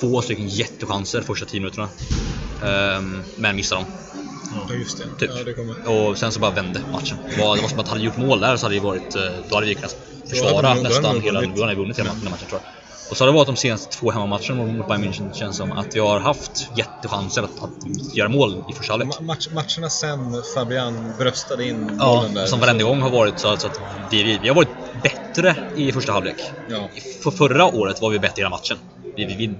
två stycken jättechanser första tio minuterna. Ehm, men missade dem. Ja, just det. Typ. Ja, det kommer. Och sen så bara vände matchen. Det var, det var som att hade gjort mål där så hade vi varit, eh, då hade vi kunnat försvara nästan hela, då hade vi vunnit hela matchen tror jag. Och så har det varit de senaste två hemmamatcherna mot Bayern München känns som att vi har haft jättechanser att, att göra mål i första halvlek. Ma- Match, matcherna sen Fabian bröstade in Ja, bollen där. som varenda gång har varit så, så att vi, vi, vi har varit bättre i första halvlek. Ja. För förra året var vi bättre i hela matchen. Vi, vi,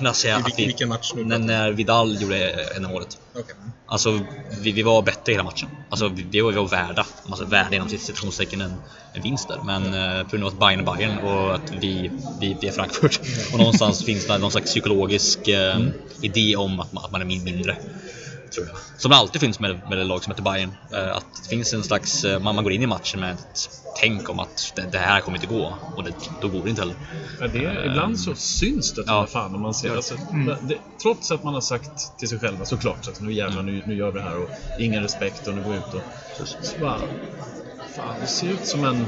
jag säger, I att vilken, vi, vilken match nu? när, när Vidal gjorde ena målet. Okej. Alltså, vi, vi var bättre hela matchen. Alltså, vi, vi var, vi var värda, alltså värda inom citationstecken, en, en vinst där. Men eh, på grund av att Bayern är Bayern och att vi, vi, vi är Frankfurt. Och någonstans finns det någon slags psykologisk eh, idé om att man, att man är min- mindre. Tror jag. Som det alltid finns med, med ett lag som heter Bayern. Eh, att det finns en slags, eh, man, man går in i matchen med ett tänk om att det, det här kommer inte gå. Och det, då går det inte heller. Ja, det är, ibland så syns det Ja. fan om man ser alltså, det, Trots att man har sagt till sig själva såklart så att nu jävlar nu, nu gör vi det här och ingen respekt och nu går vi ut och så bara, Fan, det ser ut som en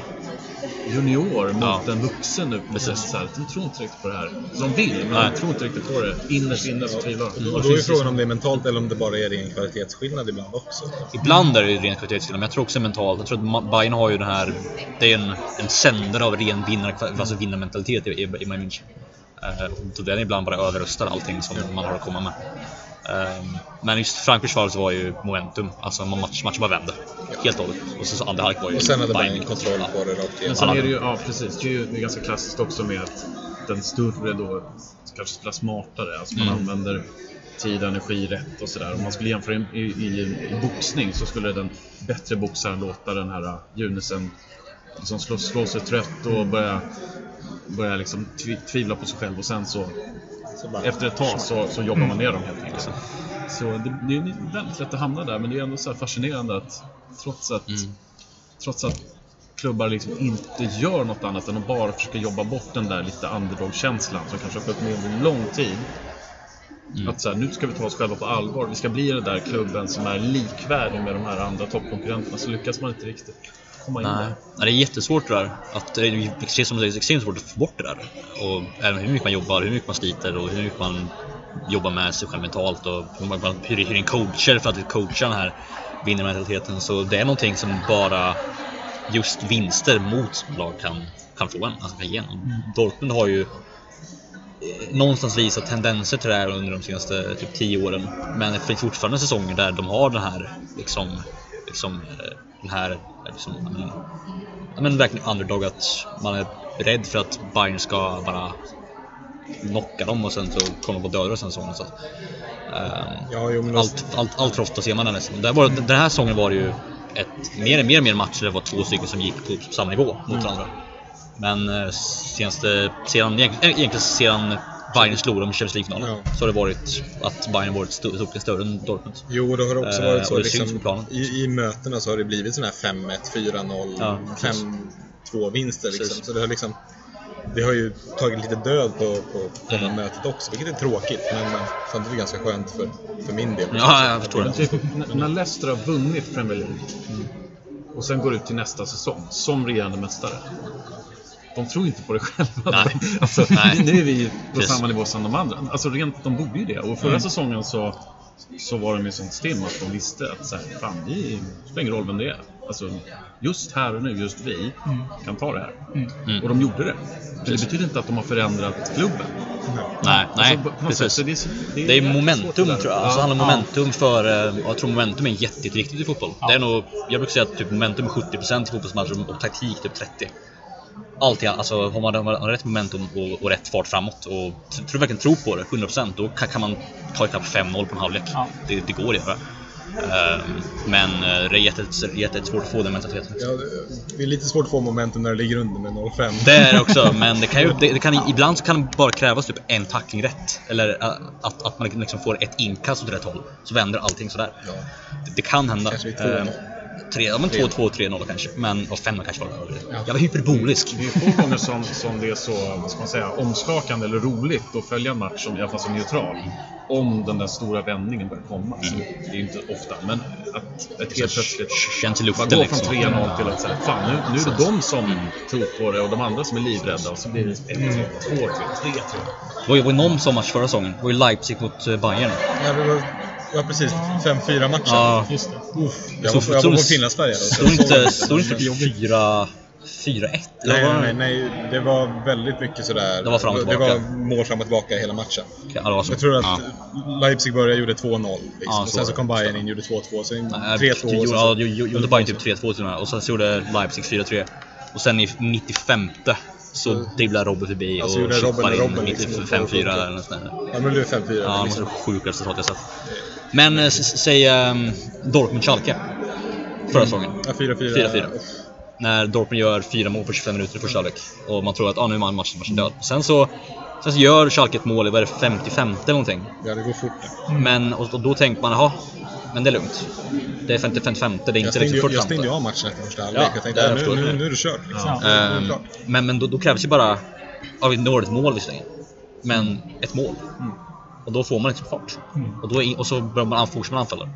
junior mot Ja. en vuxen nu. Precis. Så här, de tror inte riktigt på det här. De vill, men Nej. de tror inte riktigt på det. Innerst inne så tvivlar de. Och då är frågan om det är mentalt eller om det bara är ren kvalitetsskillnad ibland också. Ibland är det ju ren kvalitetsskillnad, men jag tror också mentalt. Jag tror att Bayern har ju den här... Det är en, en sändare av ren vinnar, alltså vinnarmentalitet i, i, i Bayern München. Eh, så den ibland bara överröstar allting som man har att komma med. Ehm, men just så var ju momentum, alltså man- match, matchen bara vände. Helt och hållet. Och så, så andra halvlek var ju Och sen hade Bayern Bayern kontroll på det rakt Men igenom. sen är det ju, ja precis, det är ju det är ganska klassiskt också med att den större då kanske spelar smartare. Alltså man Mm. använder tid och energi rätt och sådär. Om man skulle jämföra i, i, i, i boxning så skulle den bättre boxaren låta den här Junisen liksom slå, slå sig trött och börja, börja liksom tvi, tvivla på sig själv och sen Så bara- efter ett tag så, så jobbar man ner dem helt enkelt. Så det, det är väldigt lätt att hamna där men det är ändå så här fascinerande att trots att Mm. trots att klubbar liksom inte gör något annat än att bara försöka jobba bort den där lite underdog-känslan som kanske har följt med under lång tid. Mm. Att så här, nu ska vi ta oss själva på allvar. Vi ska bli den där klubben som är likvärdig med de här andra toppkonkurrenterna. Så lyckas man inte riktigt komma in Nej. där. Nej, det är jättesvårt det där. Att, det är extremt, som du säger, extremt svårt att få bort det där. Och även hur mycket man jobbar, hur mycket man sliter och hur mycket man jobbar med sig själv mentalt och hur man hyr in coacher för att coacha den här vinnarmentaliteten. Så det är någonting som bara just vinster mot lag kan, kan få en, alltså kan ge en. Dortmund har ju någonstans visat tendenser till det här under de senaste typ 10 åren. Men det finns fortfarande säsonger där de har den här liksom, liksom eh, den här liksom, ja, men, men verkligen underdog att man är rädd för att Bayern ska bara knocka dem och sen så kommer de på döda sen säsongen. Så, ehm, Ja, jo, men allt, allt, allt för ofta ser man den nästan. Där var, den här säsongen var det ju ett, mer, mer mer matcher det var två stycken som gick på samma nivå mot varandra. Men eh, senaste, sedan, egentligen egentligen sedan Bayern slog dem i Champions League-finalen Ja. så har det varit att Bayern varit st- stort större än Dortmund. Jo, det har också Eh, varit så. det syns Liksom, i, I mötena så har det blivit sådana här 5-1, 4-0, Ja, precis. 5-2 vinster. Liksom. Precis. Så det har liksom det har ju tagit lite död på, på, på Mm. här mötet också, vilket är tråkigt. Men eh, samtidigt är ganska skönt för, för min del. Ja, jag förstår det. Typ, när Leicester har vunnit Premier League och sen går ut till nästa säsong som regerande mästare. De tror inte på det själva. Nej. Alltså, Nej. Nu är vi på Precis. samma nivå som de andra. Alltså rent, de borde ju det. Och förra säsongen så, så var de ju sånt stim att de visste att så här, fan, vi det spelar ingen roll vem det är. Alltså, just här och nu, just vi, kan ta det här. Mm. Och de gjorde det. Men det betyder inte att de har förändrat klubben. Nej, nej Alltså, något sätt, precis. så det, är, så- Det är jävligt svårt momentum det tror jag. Alltså, det Ja. handlar om momentum för... eh, Jag tror momentum är jätte- jätteviktigt i fotboll. Det är nog, jag brukar säga att typ momentum är 70% i fotbollsmatcher och taktik typ 30%. Alltid, alltså har man, har man rätt momentum och, och rätt fart framåt och tror verkligen tror på det, 100% då kan, kan man ta ikapp 5-0 på en halvlek. Ja. Det, det går att göra. Ehm, Men eh, det är jätte- jättesvårt att få den mentaliteten. Ja, det är lite svårt att få momentum när du ligger under med 0-5. Det är det också, men det kan ju, det, det kan, ibland så kan det bara krävas typ en tackling rätt. Eller äh, att, att man liksom får ett inkast åt rätt håll. Så vänder allting sådär. Ja. Det, det kan hända. Kanske vid 2-0. Tre, ja men 2-2, 3-0 kanske. Men, och 5 kanske var det. Jag var hyperbolisk. Det är få gånger som, som det är så, vad ska man säga, omskakande eller roligt att följa en match som, i alla fall som neutral. Om den där stora vändningen börjar komma. Så det är ju inte ofta, men att ett helt plötsligt Känns i luften gå liksom. från 3-0 till att säga, fan nu, nu är det de som tror på det och de andra som är livrädda och så blir det 1-3, 2-3, 3-3. Det var ju var ju någon sån match förra säsongen. Det var ju Leipzig mot eh, Bayern. Ja, det var, ja precis. 5-4 matchen. Ja, Just det. Uff, jag, Så- var, jag så- var på Finlandsfärja då. såg inte, det. står inte Det var jobbigt. 4 4-1? Eller Nej, var nej, det? nej. Det var väldigt mycket sådär. Det var fram och Det tillbaka. var mål fram och tillbaka hela matchen. Okej, ja, det var så. Jag tror att Ja. Leipzig började gjorde 2-0. Liksom. Ja, och sen så det. kom Bayern in gjorde 2-2. Sen Nej, 3-2. och jo, sen Ja, gjorde Bayern typ 3-2 till och med. Och sen så gjorde Leipzig 4-3. Och sen i 95 så dribblade Robben förbi Alltså, och Robben- in Robben liksom 95-4 eller något sånt där. Ja, men det blev 5-4. Ja, det liksom. var så sjukt resultat jag sett. Men eh, säg um, Dortmund-Schalke. Förra säsongen. Ja, 4-4. 4-4. När Dortmund gör fyra mål på 25 minuter i första halvlek. Och man tror att ah, nu är man matchen, matchen död. Sen så, sen så gör Schalke ett mål i vad är det, 55 eller någonting. Ja, det går fort. Men och, och då tänker man, jaha, men det är lugnt. Det är 50 55 det är Jag inte liksom ju- jag 45 stängde ju av matchen efter första halvlek. Ja, jag tänkte det att nu, jag. nu, nu är det kört. Liksom. Ja. Ehm, klart. men, men då, då krävs ju bara, ja vi når ett mål visserligen, men ett mål. Och då får man liksom fart. Och, då är, och så börjar man fortsätta man anfalla.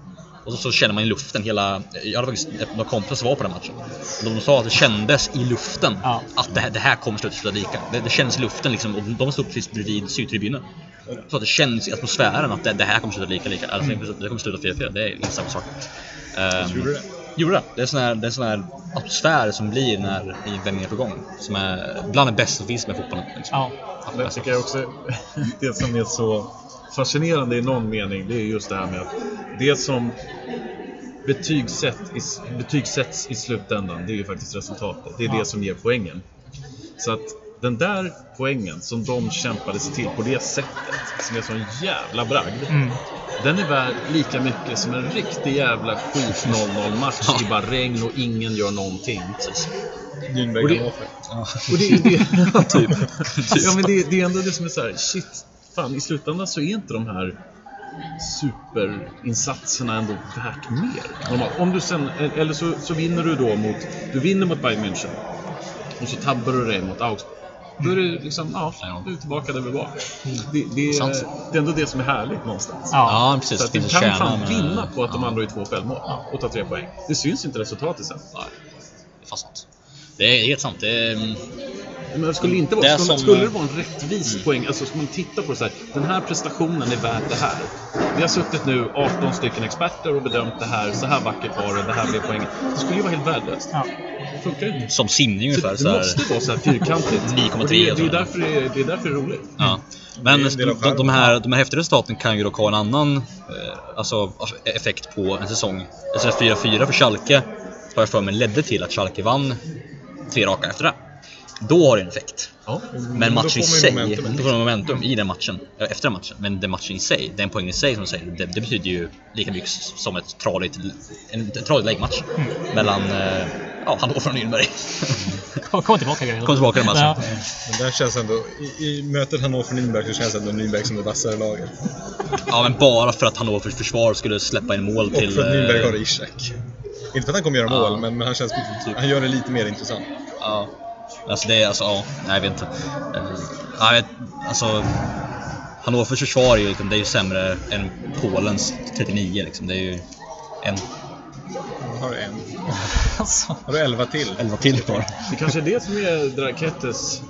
Och så, så känner man i luften hela, jag hade faktiskt några kompisar som var på den matchen. Och de sa att det kändes i luften Ja. att det här, det här kommer sluta sluta lika. Det, det kändes i luften liksom och de stod precis bredvid sydtribunen. Så att det känns i atmosfären att det, det här kommer sluta lika lika. Alltså, det kommer sluta 4-4, det är inte samma sak. Ehm, Gjorde det? Gjorde det. Det är sån här, det är sån här atmosfär som blir när vändningen är på gång. Som är bland det bästa som finns med fotbollen. Liksom. Ja. Jag tycker också det som är så fascinerande i någon mening, det är just det här med att det som betygsätt, i- betygsätts i slutändan, det är ju faktiskt resultatet. Det är det som ger poängen. Så att den där poängen som de kämpade sig till på det sättet, som är sån jävla bragd. Mm. Den är värd lika mycket som en riktig jävla skit 0-0 match i bara regn och ingen gör någonting. Nürnberg Och det- Hannover. Och det, det, ja, typ. ja, men det, det är ändå det som är så här, shit, fan i slutändan så är inte de här superinsatserna ändå värt mer. Om du sen, eller så, så vinner du då mot, du vinner mot Bayern München och så tabbar du dig mot Augsburg. Då är det liksom, ja, du är tillbaka där vi var. Det, det, är, det är ändå det som är härligt någonstans. Ja. Ja, precis. Så Det att du kan fan vinna på att de ja, andra är två självmål och ta tre poäng. Det syns inte resultatet sen. Nej, det är fan sant. Det är helt sant. Det är, Men det skulle, inte vara, Det är skulle, som- skulle det vara en rättvis poäng, alltså ska man titta på det så här, den här prestationen är värd det här. Vi har suttit nu 18 stycken experter och bedömt det här, så här vackert var det, det här blev poängen. Det skulle ju vara helt värdelöst. Ja. Det funkar ju som simning Så ungefär. det Så här, måste vara så här fyrkantigt. 9,3 Och det, det, är och så. därför det, är, det är därför det är roligt. Ja. Men Det är de, de, här, de här häftiga resultaten kan ju dock ha en annan eh, alltså, effekt på en säsong. Alltså 4-4 för Schalke har jag för mig ledde till att Schalke vann tre raka efter det. Då har det en effekt. Ja. Men matchen i sig, momentum. då får man momentum i den matchen, ja, efter den matchen. Men den matchen i sig, den poängen i sig som du säger, det, det betyder ju lika mycket som ett tradigt, en, en tradig läggmatch mellan eh, ja, Hannover och Nürnberg. Kom, kom tillbaka grejer. Kom tillbaka i matchen. Ja. Men där känns ändå, i, i mötet Hannover-Nürnberg så känns ändå Nürnberg som det vassare laget. Ja, men bara för att Hannovers försvar skulle släppa in mål Och till... för att Nürnberg eh, har Ishak. Inte för att han kommer göra Ja. mål, men, men han känns, han gör det lite mer intressant. Ja. Alltså det är alltså, ja, nej jag vet inte. Eh, jag vet, alltså, Hannovers försvar är ju, liksom, det är ju sämre än Polens 39 liksom. Det är ju en, har en. Alltså. Har du 11 till? 11 till kvar. Det kanske är det som är Drakettes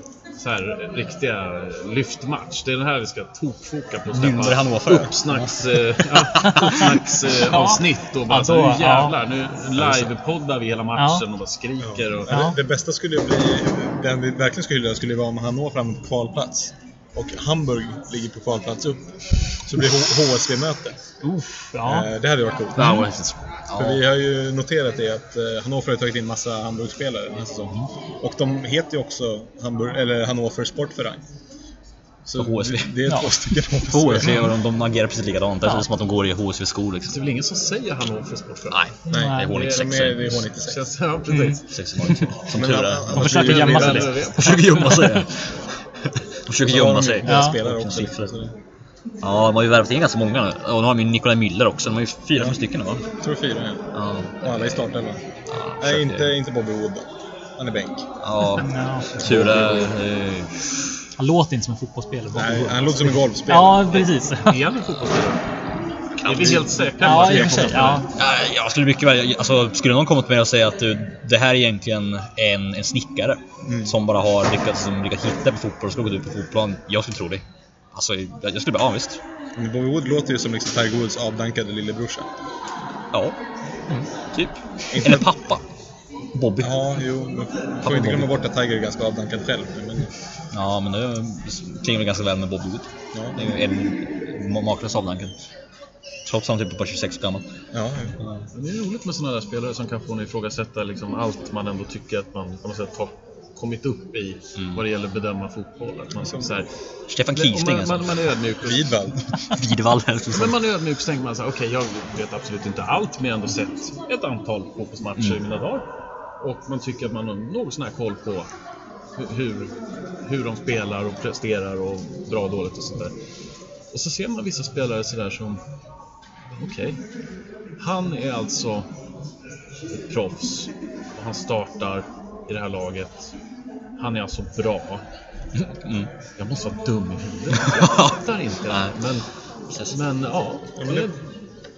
så här, riktiga lyftmatch. Det är den här vi ska tokfoka på. Nürnberg Hannover. uppsnacks, eh, ja, uppsnacks eh, avsnitt och bara Ja, så, nu jävlar, nu livepoddar vi hela matchen Ja. och bara skriker. Och, Ja. Det, det bästa skulle bli, den vi verkligen skulle hylla skulle vara om han når fram på kvalplats. Och Hamburg ligger på kvalplats upp. Så blir H- HSV-möte. Uff, ja. Eh, Det hade varit coolt. Ja. För vi har ju noterat det att eh, Hannover har tagit in massa Hamburg-spelare den här säsongen. Och de heter ju också Hamburg, eller Hannover Sportverein. Så På HSV. det är två Ja. stycken På HSV och de, de agerar precis likadant. Det är Ja. som att de går i HSV-skor Det liksom. är väl ingen som säger Hannover Sportförening? Nej, Nej, det är Nej, H96. de är, det är H96. Känns, ja, precis. Sex som tur är. De försöker det- gömma det sig det. De försöker gömma sig. De försöker gömma sig. Ja. spelare också. siffror. Ja, de har ju värvat in ganska många nu. Och nu har de ju Nikolaj Müller också. De har ju fyra, fem stycken nu va? Jag tror fyra, ja. Ja. Och alla i startelvan. ja Nej, inte, inte Bobby Wood då. Han är bänk. Ja, är. eh, Han låter inte som en fotbollsspelare. Nej, han låter som en golfspelare. Ja, precis. Är han en fotbollsspelare? Helt Ja, att det i är och för sig. fotbollsspelare? Ja. Ja, jag skulle mycket väl, alltså, skulle någon komma till mig och säga att du, det här är egentligen en, en snickare som bara har lyckats, som lyckats hitta på fotboll och slagit ut på fotbollsplan. Jag skulle tro det. Alltså, jag, jag skulle bara, ja visst. Men Bobby Wood låter ju som liksom Tiger Woods avdankade lillebrorsa. Ja, typ. Inte- Eller pappa. Bobby. Ja, jo. Men får inte glömma bort att Tiger är ganska avdankad själv. Men, Ja, men det klingar väl ganska väl med Bobby Wood. ja, Det är en ma- makalös avdanken. Trots att han typ bara 26 år gammal. ja, ja. Men Det är roligt med sådana där spelare som kan få en ifrågasätta liksom allt man ändå tycker att man på något sätt har kommit upp i Mm. vad det gäller att bedöma fotboll. Att man, så här, Stefan om Kiesling man, man, alltså. man är ödmjuk. och- Widvall. Widvall. Men man är ödmjuk så tänker man så här, okej jag vet absolut inte allt men jag har ändå sett ett antal fotbollsmatcher i mina dagar. Och man tycker att man har något sån här koll på hu- hur, hur de spelar och presterar och bra och dåligt och sånt där. Och så ser man vissa spelare sådär som, okej, han är alltså ett proffs och han startar i det här laget. Han är alltså bra. Mm. Jag måste vara dum i huvudet. Jag fattar inte det här. Men, men ja, det,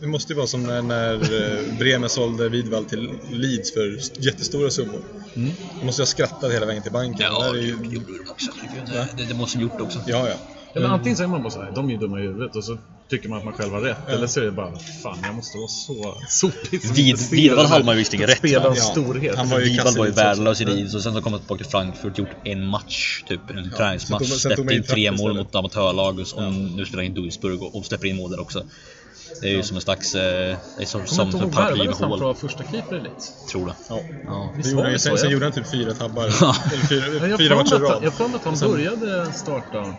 det, måste ju vara som när, när eh, Bremen sålde Widvall till Leeds för jättestora summor. Mm. De måste ju ha skrattat hela vägen till banken. Ja, det är det ju, gjorde de också. Det, det, det måste de gjort också. ja, ja. Ja, men antingen säger man bara såhär, de är ju dumma i huvudet och så tycker man att man själv har rätt. Eller så är det bara, fan jag måste vara så sopig som Vid- här hade man ju visserligen rätt, Spelarens? Ja. storhet. Han var ju Widvall var ju värdelös i. Leeds och sen så kom han tillbaka till Frankfurt, gjort en match, typ en träningsmatch, sen tog släppte in tre mål istället. mot amatörlag och och nu spelar han i Duisburg och, och släpper in mål där också. Det är ju som en slags, eh, det är som, Kommer som för paraply med hål, vara första keeper i Leeds? tror det. ja. Ja. Det gjorde han, sen, så, sen ja. gjorde han typ fyra tabbar. Ja. Eller fyra, Ja, jag fyra matcher i rad. jag har för mig att han började starta.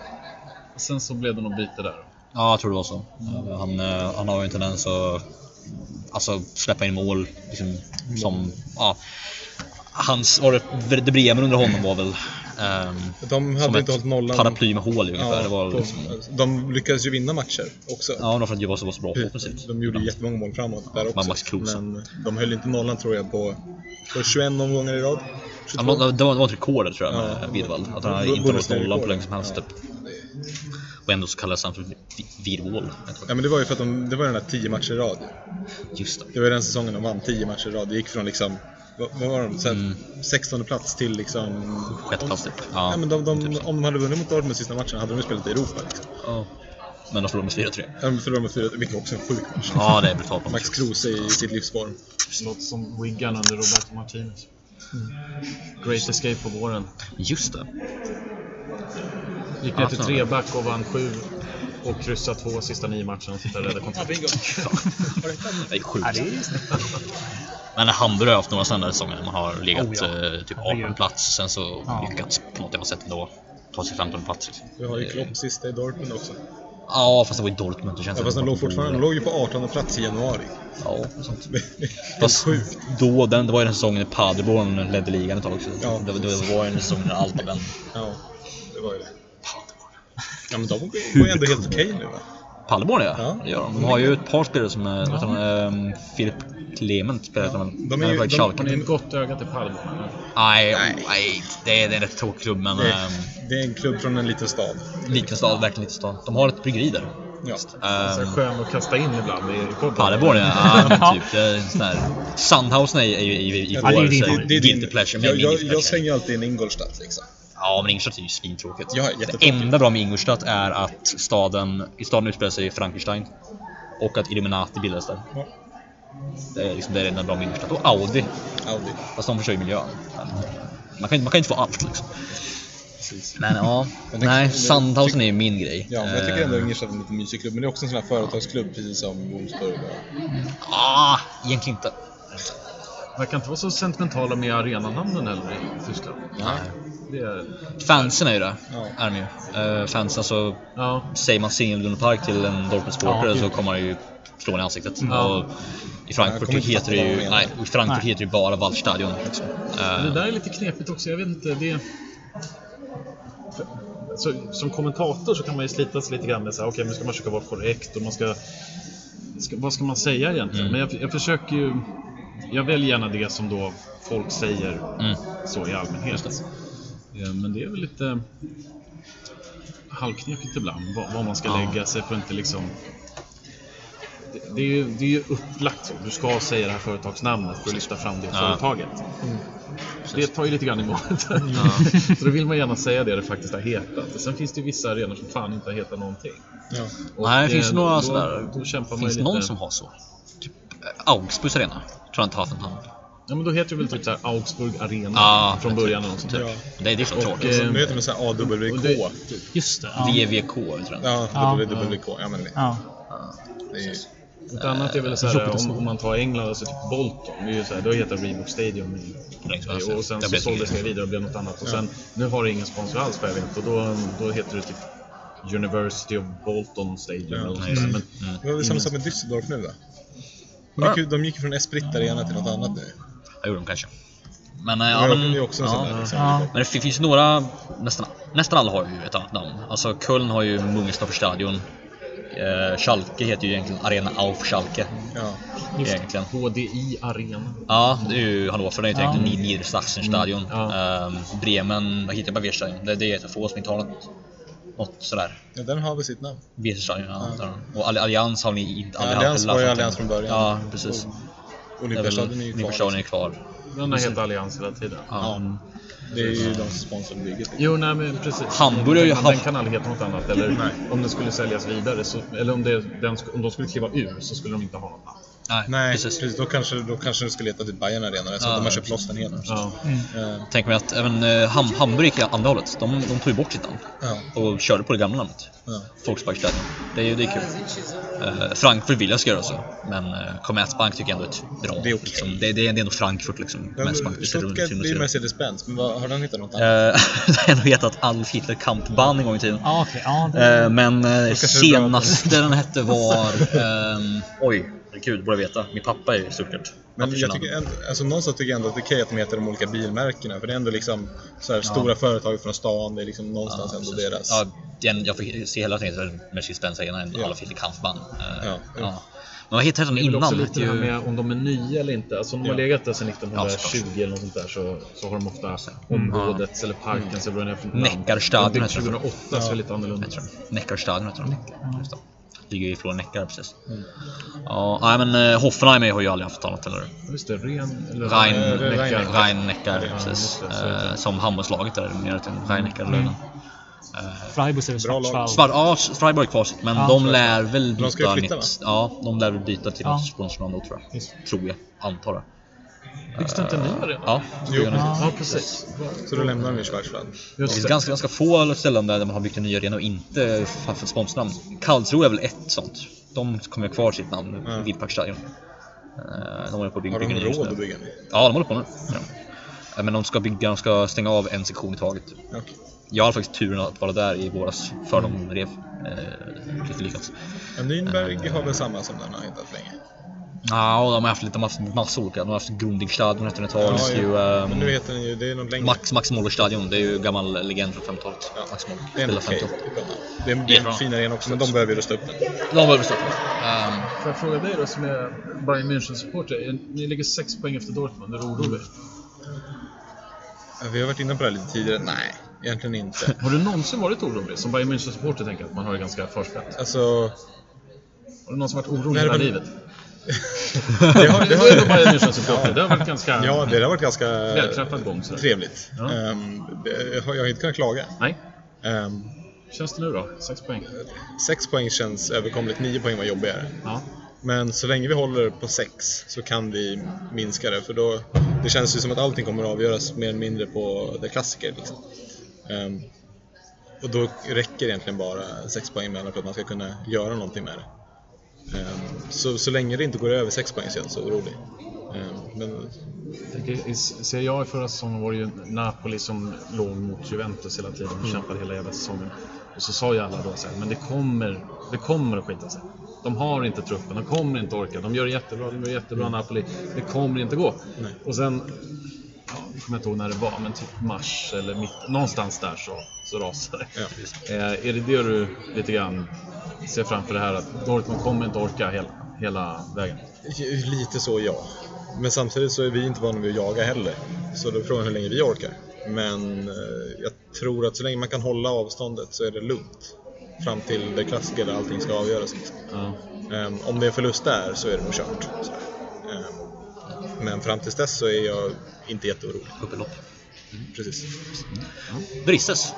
Sen så blev det något byte där. Ja, jag tror det var så. Eh, Han, eh, han har ju en tendens att alltså, släppa in mål liksom, som, ja, hans, var det, det Bremen under honom var väl ehm, De hade som inte hållit nollan. paraply med hål ungefär. Ja, det var på- liksom, De lyckades ju vinna matcher också. ja, det var för att jag var så, var så bra på offensivt. De gjorde jättemånga mål framåt där också. men Max. Men de höll inte nollan tror jag på, på 21 omgångar i rad. Ja, 22. det var- det det ett rekord tror jag med Ja. Widvall. Att han inte Bundesliga-rekord. nollan på länge som helst Ja. typ. Och ändå så kallas han för Vi- Widwall. Ja men det var ju för att de, det var den där 10 matcher i rad. Just det. Det var ju den säsongen de vann 10 matcher i rad. Det gick från liksom, vad, vad var de? Så här, Mm. 16 plats till liksom... Sjätte plats typ. Ja, Ja, men de, de, typ om de hade vunnit mot Dortmund sista matchen hade de ju spelat i Europa. Liksom. Ja. Men de förlorade med 4-3. De förlorade med 4 vilket också är en sjuk match. Ja, det är brutalt. Max Kruse i sitt livsform. Låter som Wigan under Roberto Martinez. Great Escape på våren. Just det. Gick ner till treback och vann sju. Och kryssade två sista nio matcherna och så där räddade kontraktet. Det är sjukt. Ja, det är Men Hamburg har haft några sådana säsonger när man har legat Oh, ja. eh, typ Herregud. 18 plats sen så Ja. lyckats på något jävla sätt ändå ta sig 15 plats. Liksom. Vi har ju Klopp sista i Dortmund också. Ja, fast det var i Dortmund. Det känns Ja, fast som de att låg fortfarande, de låg ju på 18 plats i januari. Ja, sånt. Fast sjukt. då, den, det var ju den säsongen när Paderborn ledde ligan ett tag också. Ja. Det, det var ju den säsongen när allt vände. Ja, det var ju det. Ja men de går ju ändå helt okej nu va? Paderborn ja, Ja. det gör de. De har ju ett par spelare som är, ja. um, Filip Clement spelar ja. de. De är ju- är de-. Har ni ett gott öga till eller? Nej, nej, det är, det är en rätt tråkig klubb men Det, um, det är en klubb från en liten stad. liten stad, verkligen liten stad. De har ett bryggeri där. Ja. Så är Um, skön att kasta in ibland i podden. Paderborn ja, ja typ. Det är sån där, Sandhausen är ju i, i, i, i Ja, vår det är din. Det är pleasure. men jag, slänger ju alltid in Ingolstadt liksom. Ja, men Ingolstadt är ju svintråkigt. Ja, det enda bra med Ingolstadt är att staden, i staden utspelar sig Frankenstein. Och att Illuminati bildades där. Ja. Det är, liksom, det enda bra med Ingolstadt. Och Audi. Audi. Fast de förstör ju miljön. Man kan, inte- man kan inte få allt liksom. Men ja, Men det- nej, Sandhausen är ju min grej. Ja, men jag tycker ändå Eh, Ingolstadt är en lite mysig klubb. Men det är också en sån här företagsklubb precis som Wolfsburg. Ah, egentligen inte. Verkar inte vara så sentimentala med arenanamnen heller i Tyskland. Nej. Det är, Fansen är ju det. Ja. Är de ju. Uh, fans, alltså ja, säger man Singelund Park till en Dortmund-supporter Ja, så kommer han ju slå i ansiktet. Ja. Och I Frankfurt heter det ju, nej, i Frankfurt Nej. heter det ju bara Waldstadion. Liksom. Men det Eh, där är lite knepigt också. Jag vet inte. Det... Så, som kommentator så kan man ju slita sig lite grann med så här, okej, nu ska man försöka vara korrekt och man ska... ska vad ska man säga egentligen? Mm. Men jag, jag försöker ju... Jag väljer gärna det som då folk säger Mm. så i allmänhet. Ja, men det är väl lite halvknepigt ibland vad, man ska Ja. lägga sig för att inte liksom... Det, är ju, det är ju upplagt så. Du ska säga det här företagsnamnet för att lyfta fram det Ja. företaget. Det tar ju lite grann emot. Ja. så då vill man gärna säga det det faktiskt har hetat. Sen finns det ju vissa arenor som fan inte har hetat någonting. Ja. Och Nej, det finns eh, några då, sådär. Då kämpar man Finns ju det någon som har så? Typ eh, Augsburgs arena? Tror jag inte har haft en namn. Ja men då heter det väl typ såhär Augsburg Arena Ja, från typ. början eller något sånt där. Ja. Det, det är så tråkigt. eh, Nu heter de så här AWK. det- typ. Just det. Ja. VVK tror jag. Ja, Ja. WWK. Ja, men det, Ja. det är ju... Ett annat är väl så här, Jobbigt att om, om man tar England, alltså typ Bolton. Det är ju så här, då heter det Reebok Stadium i vänster. och sen Det så såldes så- det vidare och blev något annat. Och sen, nu har det ingen sponsor alls vad jag vet och då, då heter det typ University of Bolton Stadium Ja. eller något Nej, det. Men Mm. Det var väl samma sak med Düsseldorf nu då? De gick, ju, de gick ju från Esprit Arena till något annat nu. Det gjorde de kanske. Men, eh, Ja, ja, det men, är ju också där liksom. Ja. men det finns några, nästan, nästan alla har ju ett annat namn. Alltså Köln har ju Mungestorfer stadion. Eh, Schalke heter ju egentligen Arena auf Schalke. Ja. Egentligen. HDI Arena. Ja, det är ju Hannover, det heter Ja. egentligen Niedersachsenstadion. Ja. Ehm, Bremen, vad heter det? Weserstadion. Det, det är ett få som inte har något, något sådär. ja, den har väl sitt namn. Weserstadion, ja. Ja. Och Alli- Allians har ni inte Ja, Allians haft. var ju eller Allians från början. Ja, precis. Olympiastadion är ju kvar. Är kvar. Den har hetat Allians hela tiden. Ja. Det är ju de som sponsrar bygget. Jo, nej men precis. Hamburg har ju den, haft- den kan aldrig heta något annat. Eller Nej. om den skulle säljas vidare, så, eller om, det, den, om de skulle kliva ur så skulle de inte ha något namn. Nej, Nej, precis. precis. Då, kanske, då kanske det skulle heta typ Bayern Arena. Så Ja, de har köpt loss den helt. Ja. Eh, Tänk mig att även eh, Ham Hamburg andra hållet. De, de tog ju bort sitt namn Ja. och körde på det gamla namnet. Ja. Volksparkstadion. Det är ju det är kul. Eh, Frankfurt vill jag ska göra så. Men uh, Commerzbank tycker jag ändå är ett bra. Det är okej. liksom. det, det, är- det är ändå Frankfurt liksom. Stuttgart blir se. Mercedes-Benz, men vad, har den hittat något annat? Det har nog hetat Adolf Hitler Kampbahn en gång i tiden. Ja, okej. Ja, det... Men senaste den hette var... ehm, oj, gud, borde veta. Min pappa är i Stuttgart. Men jag tycker ändå, alltså någonstans tycker jag ändå att det är okej att de heter de olika bilmärkena. För det är ändå liksom så här, stora företag från stan. Det är liksom någonstans Ja, ändå precis. deras... Ja, den, jag fick se hela tiden Mercedes-Benz ena än Ja. Adolf Hitler Kampbahn. Eh, Ja, ja. Men vad heter den Det är innan? också lite det här ju- med om de är nya eller inte. Alltså om de har Ja. legat där sedan Ja, 1920 såklart. eller något sånt där så, så har de ofta områdets eller parkens eller vad det är för namn. Neckarstaden De byggde heter det. 2008 så är det lite annorlunda. Neckarstaden heter den. Ligger ju i Neckar precis. Ja, nej men eh, Hoffenheim har ju aldrig haft talat eller? Just det, ren... Eller Rhein, Eh, är Ja, precis. Eh, som handbollslaget där mer till Rhein-Neckar-lönen. Freiburg är väl Bra lag. Schwarzwald. Svart, ja, Freiburg kvar sitt, men Ja, de lär väl De byta flytta, nytt. Ja, de lär väl byta till Ja. något sponsornamn då tror jag. Just. Tror jag, antar jag. Byggs det inte en ny arena? Ja, Jo. det gör de. Ja, precis. Så då lämnar de ju Schwarzwald. Det finns ganska, ganska få ställen där man har byggt en ny arena och inte haft ett sponsnamn. Karlsruhe är väl ett sånt. De kommer kvar sitt namn, Ja. Wildparkstadion. Eh, De håller på att bygga, Har de råd att bygga nu? Ja, de håller på nu. Ja. Eh, Men de ska bygga, de ska stänga av en sektion i taget. Okej. Jag hade faktiskt turen att vara där i våras för de rev. Eh, lite lyckats. Ja, Nürnberg har väl samma som den har hetat länge? Ja, de har haft lite massa, massa olika. De har haft Grundigstadion hette den ett tag. Ja, ja. ju, ehm, Men nu heter den ju, det är någon längre. Max, Max Moller-stadion, det är ju gammal legend från 50-talet. Ja. Max Moller. Det är en okej. 58. Det är en, det är Jättebra. en fin arena också, men de behöver ju rusta upp den. De behöver stoppa um, Får jag fråga dig då som är Bayern München-supporter. Ni ligger sex poäng efter Dortmund. Är du orolig? Ja, Vi har varit inne på det här lite tidigare. Nej, egentligen inte. Har du någonsin varit orolig? Som Bayern München-supporter tänker jag att man har det ganska förspänt. Alltså, Har du någonsin varit orolig Nej, hela men- livet? Det har, det är ändå har, Bayern München-supporter. Det har varit ganska ja, det har varit ganska välträffad gång. Så. trevligt. Ja. Det- jag har har inte kunnat klaga. Nej. Ehm, känns det nu då? Sex poäng? sex poäng känns överkomligt, nio poäng var jobbigare. Ja. Men så länge vi håller på sex så kan vi minska det. För då, det känns ju som att allting kommer att avgöras mer eller mindre på det klassiker. Liksom. Ehm, och då räcker egentligen bara sex poäng med för att man ska kunna göra någonting med det. Ehm, så, så länge det inte går över sex poäng så är jag inte så orolig. Eh, Men I Serie A i förra säsongen var det ju Napoli som låg mot Juventus hela tiden och kämpade hela jävla säsongen. Och så sa ju alla då så här, men det kommer, det kommer att skita sig. De har inte truppen, de kommer inte orka. De gör det jättebra, de gör jättebra Napoli. Det kommer inte gå. Nej. Och sen, ja, jag kommer inte ihåg när det var, men typ mars eller mitt, någonstans där så, så rasar det. ja. Eh, är det det du lite grann ser framför det här att Dortmund kommer inte orka hela, hela vägen? Lite så ja. Men samtidigt så är vi inte vana vid att jaga heller. Så då är frågan hur länge vi orkar. Men eh, jag tror att så länge man kan hålla avståndet så är det lugnt. Fram till det klassiska där allting ska avgöras. Liksom. Ja. Ehm, om det är förlust där så är det nog kört. Så men fram tills dess så är jag inte jätteorolig. Upplopp. Precis. Bristes.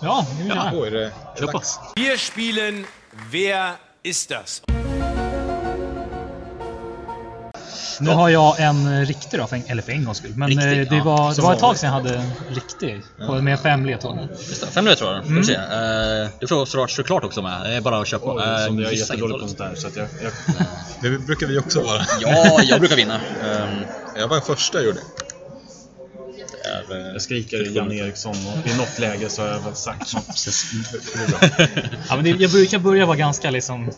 Ja, det vill jag Då är det Kör på. dags. Wir spielen Wer ist das? Nu har jag en riktig då, för en, eller för en gångs skull. Men Riktig, eh, det, ja. var, det var ett tag sedan jag hade en riktig. på- Med fem ledtrådar. Fem ledtrådar. Får vi se. Eh, Det får såklart såklart också med. Det är bara att köra på. Oj, Eh, som jag är jättedålig på inte. sånt här så att jag, jag Det brukar vi också vara. Ja, jag brukar vinna. Ehm, Jag var första jag gjorde. Det är, eh, Jag skriker Jan Eriksson och i något läge så har jag väl sagt något. Ja, men det, jag brukar börja vara ganska liksom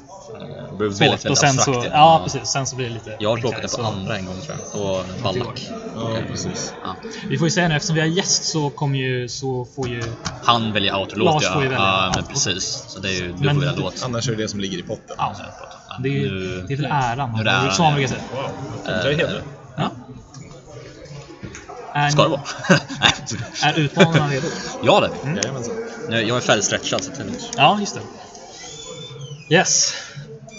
det väldigt, och sen så, ja precis, sen så blir det lite Jag har råkat det så på andra en gång tror jag. Och Ballack. Ja, precis. Ja. Vi får ju säga nu, eftersom vi har gäst så kommer ju, så får ju... Han väljer outro-låt Lars ja. får ju välja. Ja, men precis. Så det är ju, du Men- får välja låt. Annars är det det som ligger i potten. Ja, det är, nu- det är väl äran. nu är det äran, som man brukar säga. Wow, Eh, jag är hedrad. Ja. Är, Ska det ni- vara? Nej. är utmanarna redo? Ja det. Jajamensan. Jag jag är färdigstretchad så det är lugnt. Ja, just det. Yes.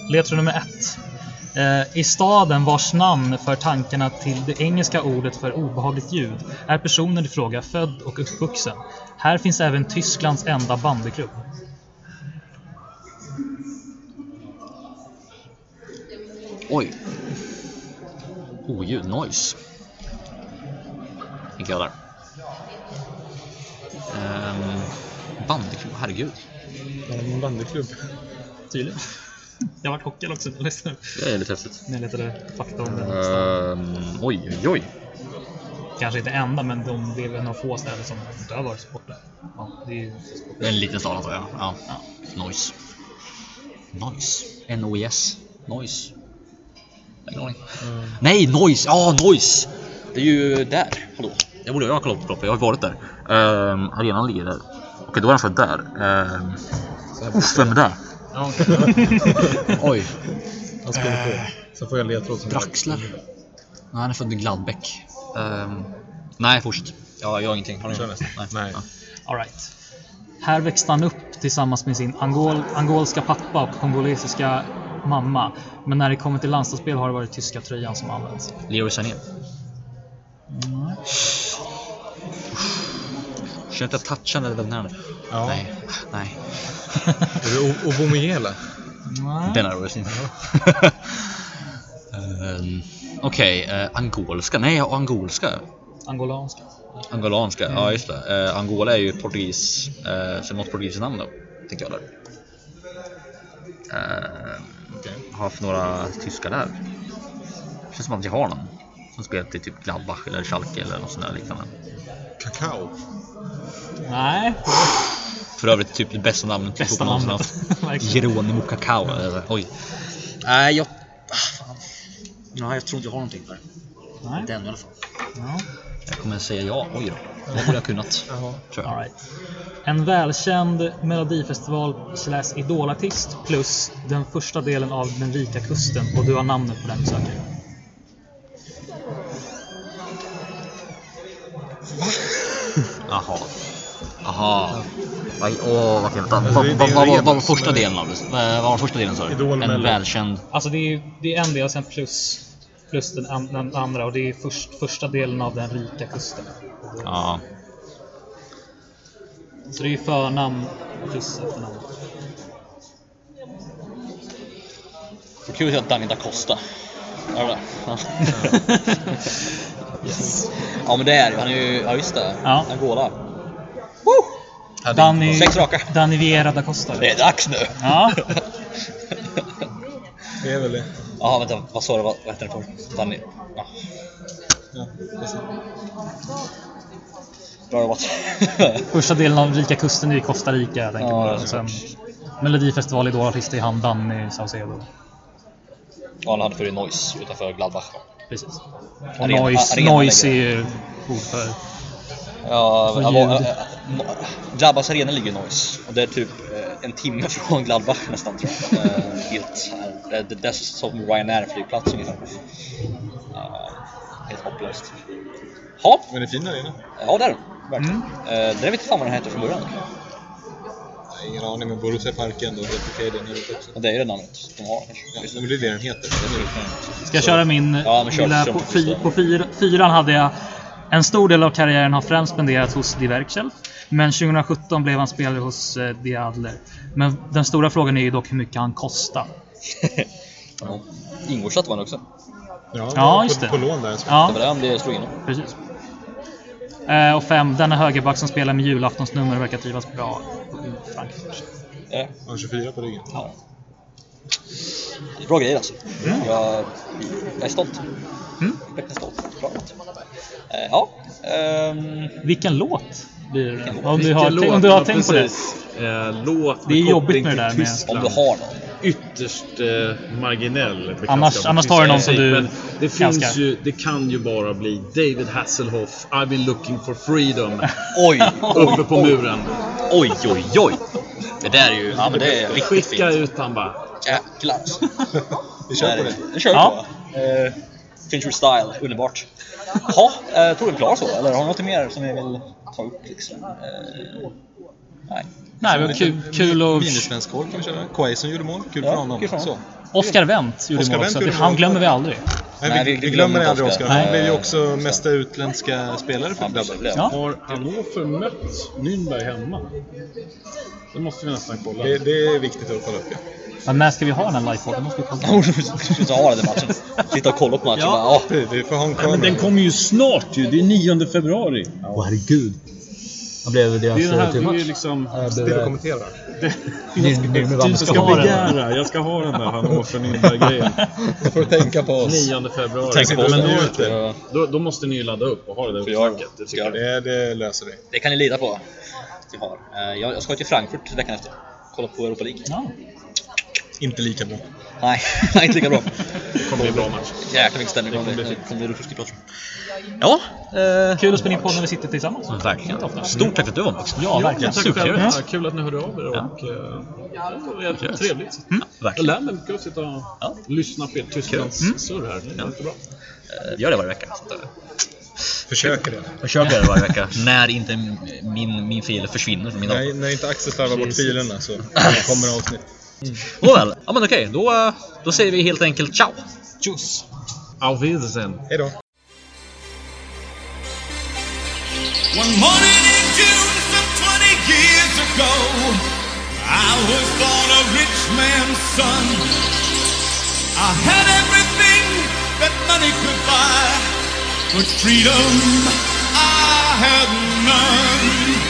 Ledtråd nummer ett. Eh, I staden vars namn för tankarna till det engelska ordet för obehagligt ljud är personen i fråga född och uppvuxen. Här finns även Tysklands enda bandyklubb. Oj. Oljud, noise. Tänker jag där. Um, bandyklubb, herregud. Ja, någon bandyklubb. Tydligen. Jag vart chockad också när jag läste- Det är lite häftigt. när jag letade fakta om den. Um, oj, oj, oj. Kanske inte enda, men de, det är väl av få städer som inte har varit sportare. Ja, det är ju Det en liten stad antar jag. Ja. Noise. Noise. N-O-I-S. Noise. Ingen aning. Nej, noise! Ja, noise! Det är ju där. Hallå? Jag borde ha kollat på proppen, jag har varit där. Um, arenan ligger där. Okej, då är den för där. Um, uff, vem är det? Oj. Han skulle på. Sen får jag ledtråd som Draxler? Nej, han är född i Gladbeck. Ehm, nej, fortsätt. Ja, jag har ingenting. Har ni nästa. Nej. Ja. All right. Här växte han upp tillsammans med sin angol, angolska pappa och kongolesiska mamma. Men när det kommer till landslagsspel har det varit tyska tröjan som används. Leroy Sané. Känner inte att touchen är väldigt nära. Ja. Nej, nej. Är det? Nej. Den är rösten. um, Okej, eh, angolska. Nej, angolska. Angolanska. Angolanska, ja just det. Eh, Angola är ju portugis, eh, så något portugisiskt namn då, tänker jag där. Eh, har haft några tyskar där. Känns som att jag har någon som spelat i typ Gladbach eller Schalke eller något sånt där liknande. Kakao? Nej. För övrigt typ det bästa namnet Bästa namnet. Geronimo Kakao. eller- Oj. Nej, jag... Ah, fan. Nej, jag tror inte jag har någonting där. Nej. Den i alla fall. Ja. Jag kommer säga ja. Oj då. Det borde jag kunnat. Tror jag. All right. En välkänd melodifestival slash idolartist plus den första delen av Den rika kusten och du har namnet på den du söker. Jaha. Jaha. Åh, vad kul. Vad det- vad- var rebus, första delen av det? Vad var första delen sa du? En välkänd... Alltså det är, det är en del sen plus, plus den, an, den andra och det är först, första delen av Den rika kusten. Ja. Så det är ju förnamn plus efternamn. Så kul att säga Danny da Costa. Är det det? Ja. Yes. ja men det är han är ju, ja just det. Ja. Angola. Danny, Sex raka. Danny Vieira da Costa. Det är dags nu! Ja. Det är väl det. Jaha, vänta. Vad sa du? Vad, hette den för? Danny? Ja, Ja, bra jobbat. Första delen av Rika Kusten är i Costa Rica. Jag tänker Ja, bara. det är Och sen Melodifestival, Idolartist i Hamdan i Saucedo. Ja, han hade för Noise utanför Gladbach. Precis. Och Arena- Noise, arena noise är ju ord för... Ja, För ja, Gladbachs arena ligger i Noise. Och det är typ eh, en timme från Gladbach nästan tror jag. Eh, helt här. Det, det, är som Ryanair flygplats ungefär. Eh, helt hopplöst. Ja, Men det är fin arena. ja det är den. Verkligen. Eh, det vet inte fan vad den heter från början. Ingen aning, men Borussia Parken då, helt okej den här ute också. Men det är det namnet de har kanske. Ja, men det är det den heter. Ska jag köra min Ja, kör. lilla... Kör På, på fy, listan. på fyr, fyran hade jag... En stor del av karriären har främst spenderats hos Die Werkself. Men 2017 blev han spelare hos eh, Die Adler. Men den stora frågan är ju dock hur mycket han kostar. Ja. Ingolstadt var han också. Ja, Ja, på, just det. På lån där. Ja. Det var där han blev slog igenom. Precis. Eh, och fem, denna högerback som spelar med julaftonsnummer verkar trivas bra i Frankfurt. Ja. Han har 24 på ryggen. Ja. Bra grejer alltså. Jag, jag är stolt. Mm. Verkligen stolt. Bra låt. Eh, ja. ehm, Vilken låt blir det? Vilken Om du har, låt? om du har tänkt på det. Eh, låt Det är jobbigt med det där med- om du har någon. Ytterst eh, marginell. Annars- annars tar du någon som du Men det finns ju, det kan ju bara bli David Hasselhoff, I've been looking for freedom, Oj! uppe på muren. Oj, oj, oj! Det där är ju, ja men det är riktigt Skicka fint. ut han bara. Jäklar. Vi kör på det. Kör vi Ja. på. Eh, Fincher Style, underbart. Ja, eh, tror vi är klara så? Eller har ni något mer som ni vill ta upp liksom? Eh, nej. Nej, men kul, kul och... Wienersvensk korv kan vi köra. Quaison gjorde mål. Kul Ja, för honom. Så. Oscar Wendt gjorde Oscar mål också. Han mål. glömmer vi aldrig. Nej, Nej, vi, vi vi, glömmer aldrig Oscar. Oscar. Han blev ju också mesta utländska spelare för Ja, blev. Ja. Har Hannover mött Nürnberg hemma? Det måste vi nästan kolla. Det, det är viktigt att kolla upp. Ja. Men när ska vi ha den här livepodden? måste vi kolla. Sluta ha den matchen. Sitta och kolla på matchen. Ja. Ja. Vi, vi får ha en Nej, kamera. men den kommer ju snart ju. Det är 9 februari. herregud. Vad blev Det är deras den här, eh, det är ju liksom... Sitter och kommenterar. Du ska begära. Jag ska ha den där Hannover Nürnberg-grejen. Får tänka på oss. 9 februari. Tänk på oss Men vi då, då, då måste ni ju ladda upp och ha det där jag uppsnacket. Det tycker jag. Det, det löser vi. Det kan ni lita på. att vi har. Eh, Jag, jag ska till Frankfurt veckan efter. Kolla på Europa League. Ja. Inte lika bra. Nej, nej, inte lika bra. Det kommer bli en bra match. Jäklar vilken stämning det kommer bli. Det kommer bli ruskigt bra jag. Ja, eh, Kul att spela in podd när vi sitter tillsammans. verkligen. Stort tack för att du var med också. Ja, verkligen. Supertrevligt. själva. Kul att ni hörde av er och eh, ja, det var jävligt trevligt. Jag Verkligen. lär mig mycket att sitta och Ja. lyssna på ert Tysklands surr här. Det är jättebra. Eh, Vi gör det varje vecka. Eh, Försöker det. Försöker det varje vecka. När inte min, min fil försvinner från min dator. Nej, när inte Axel slarvar bort filerna så kommer avsnitt. Mm. Nåväl, ja men okej. Då, då säger vi helt enkelt ciao. Tjus! Auf Wiedersehen. Hej då! One morning in June, some 20 years ago, I was born a rich man's son. I had everything that money could buy, but freedom I had none.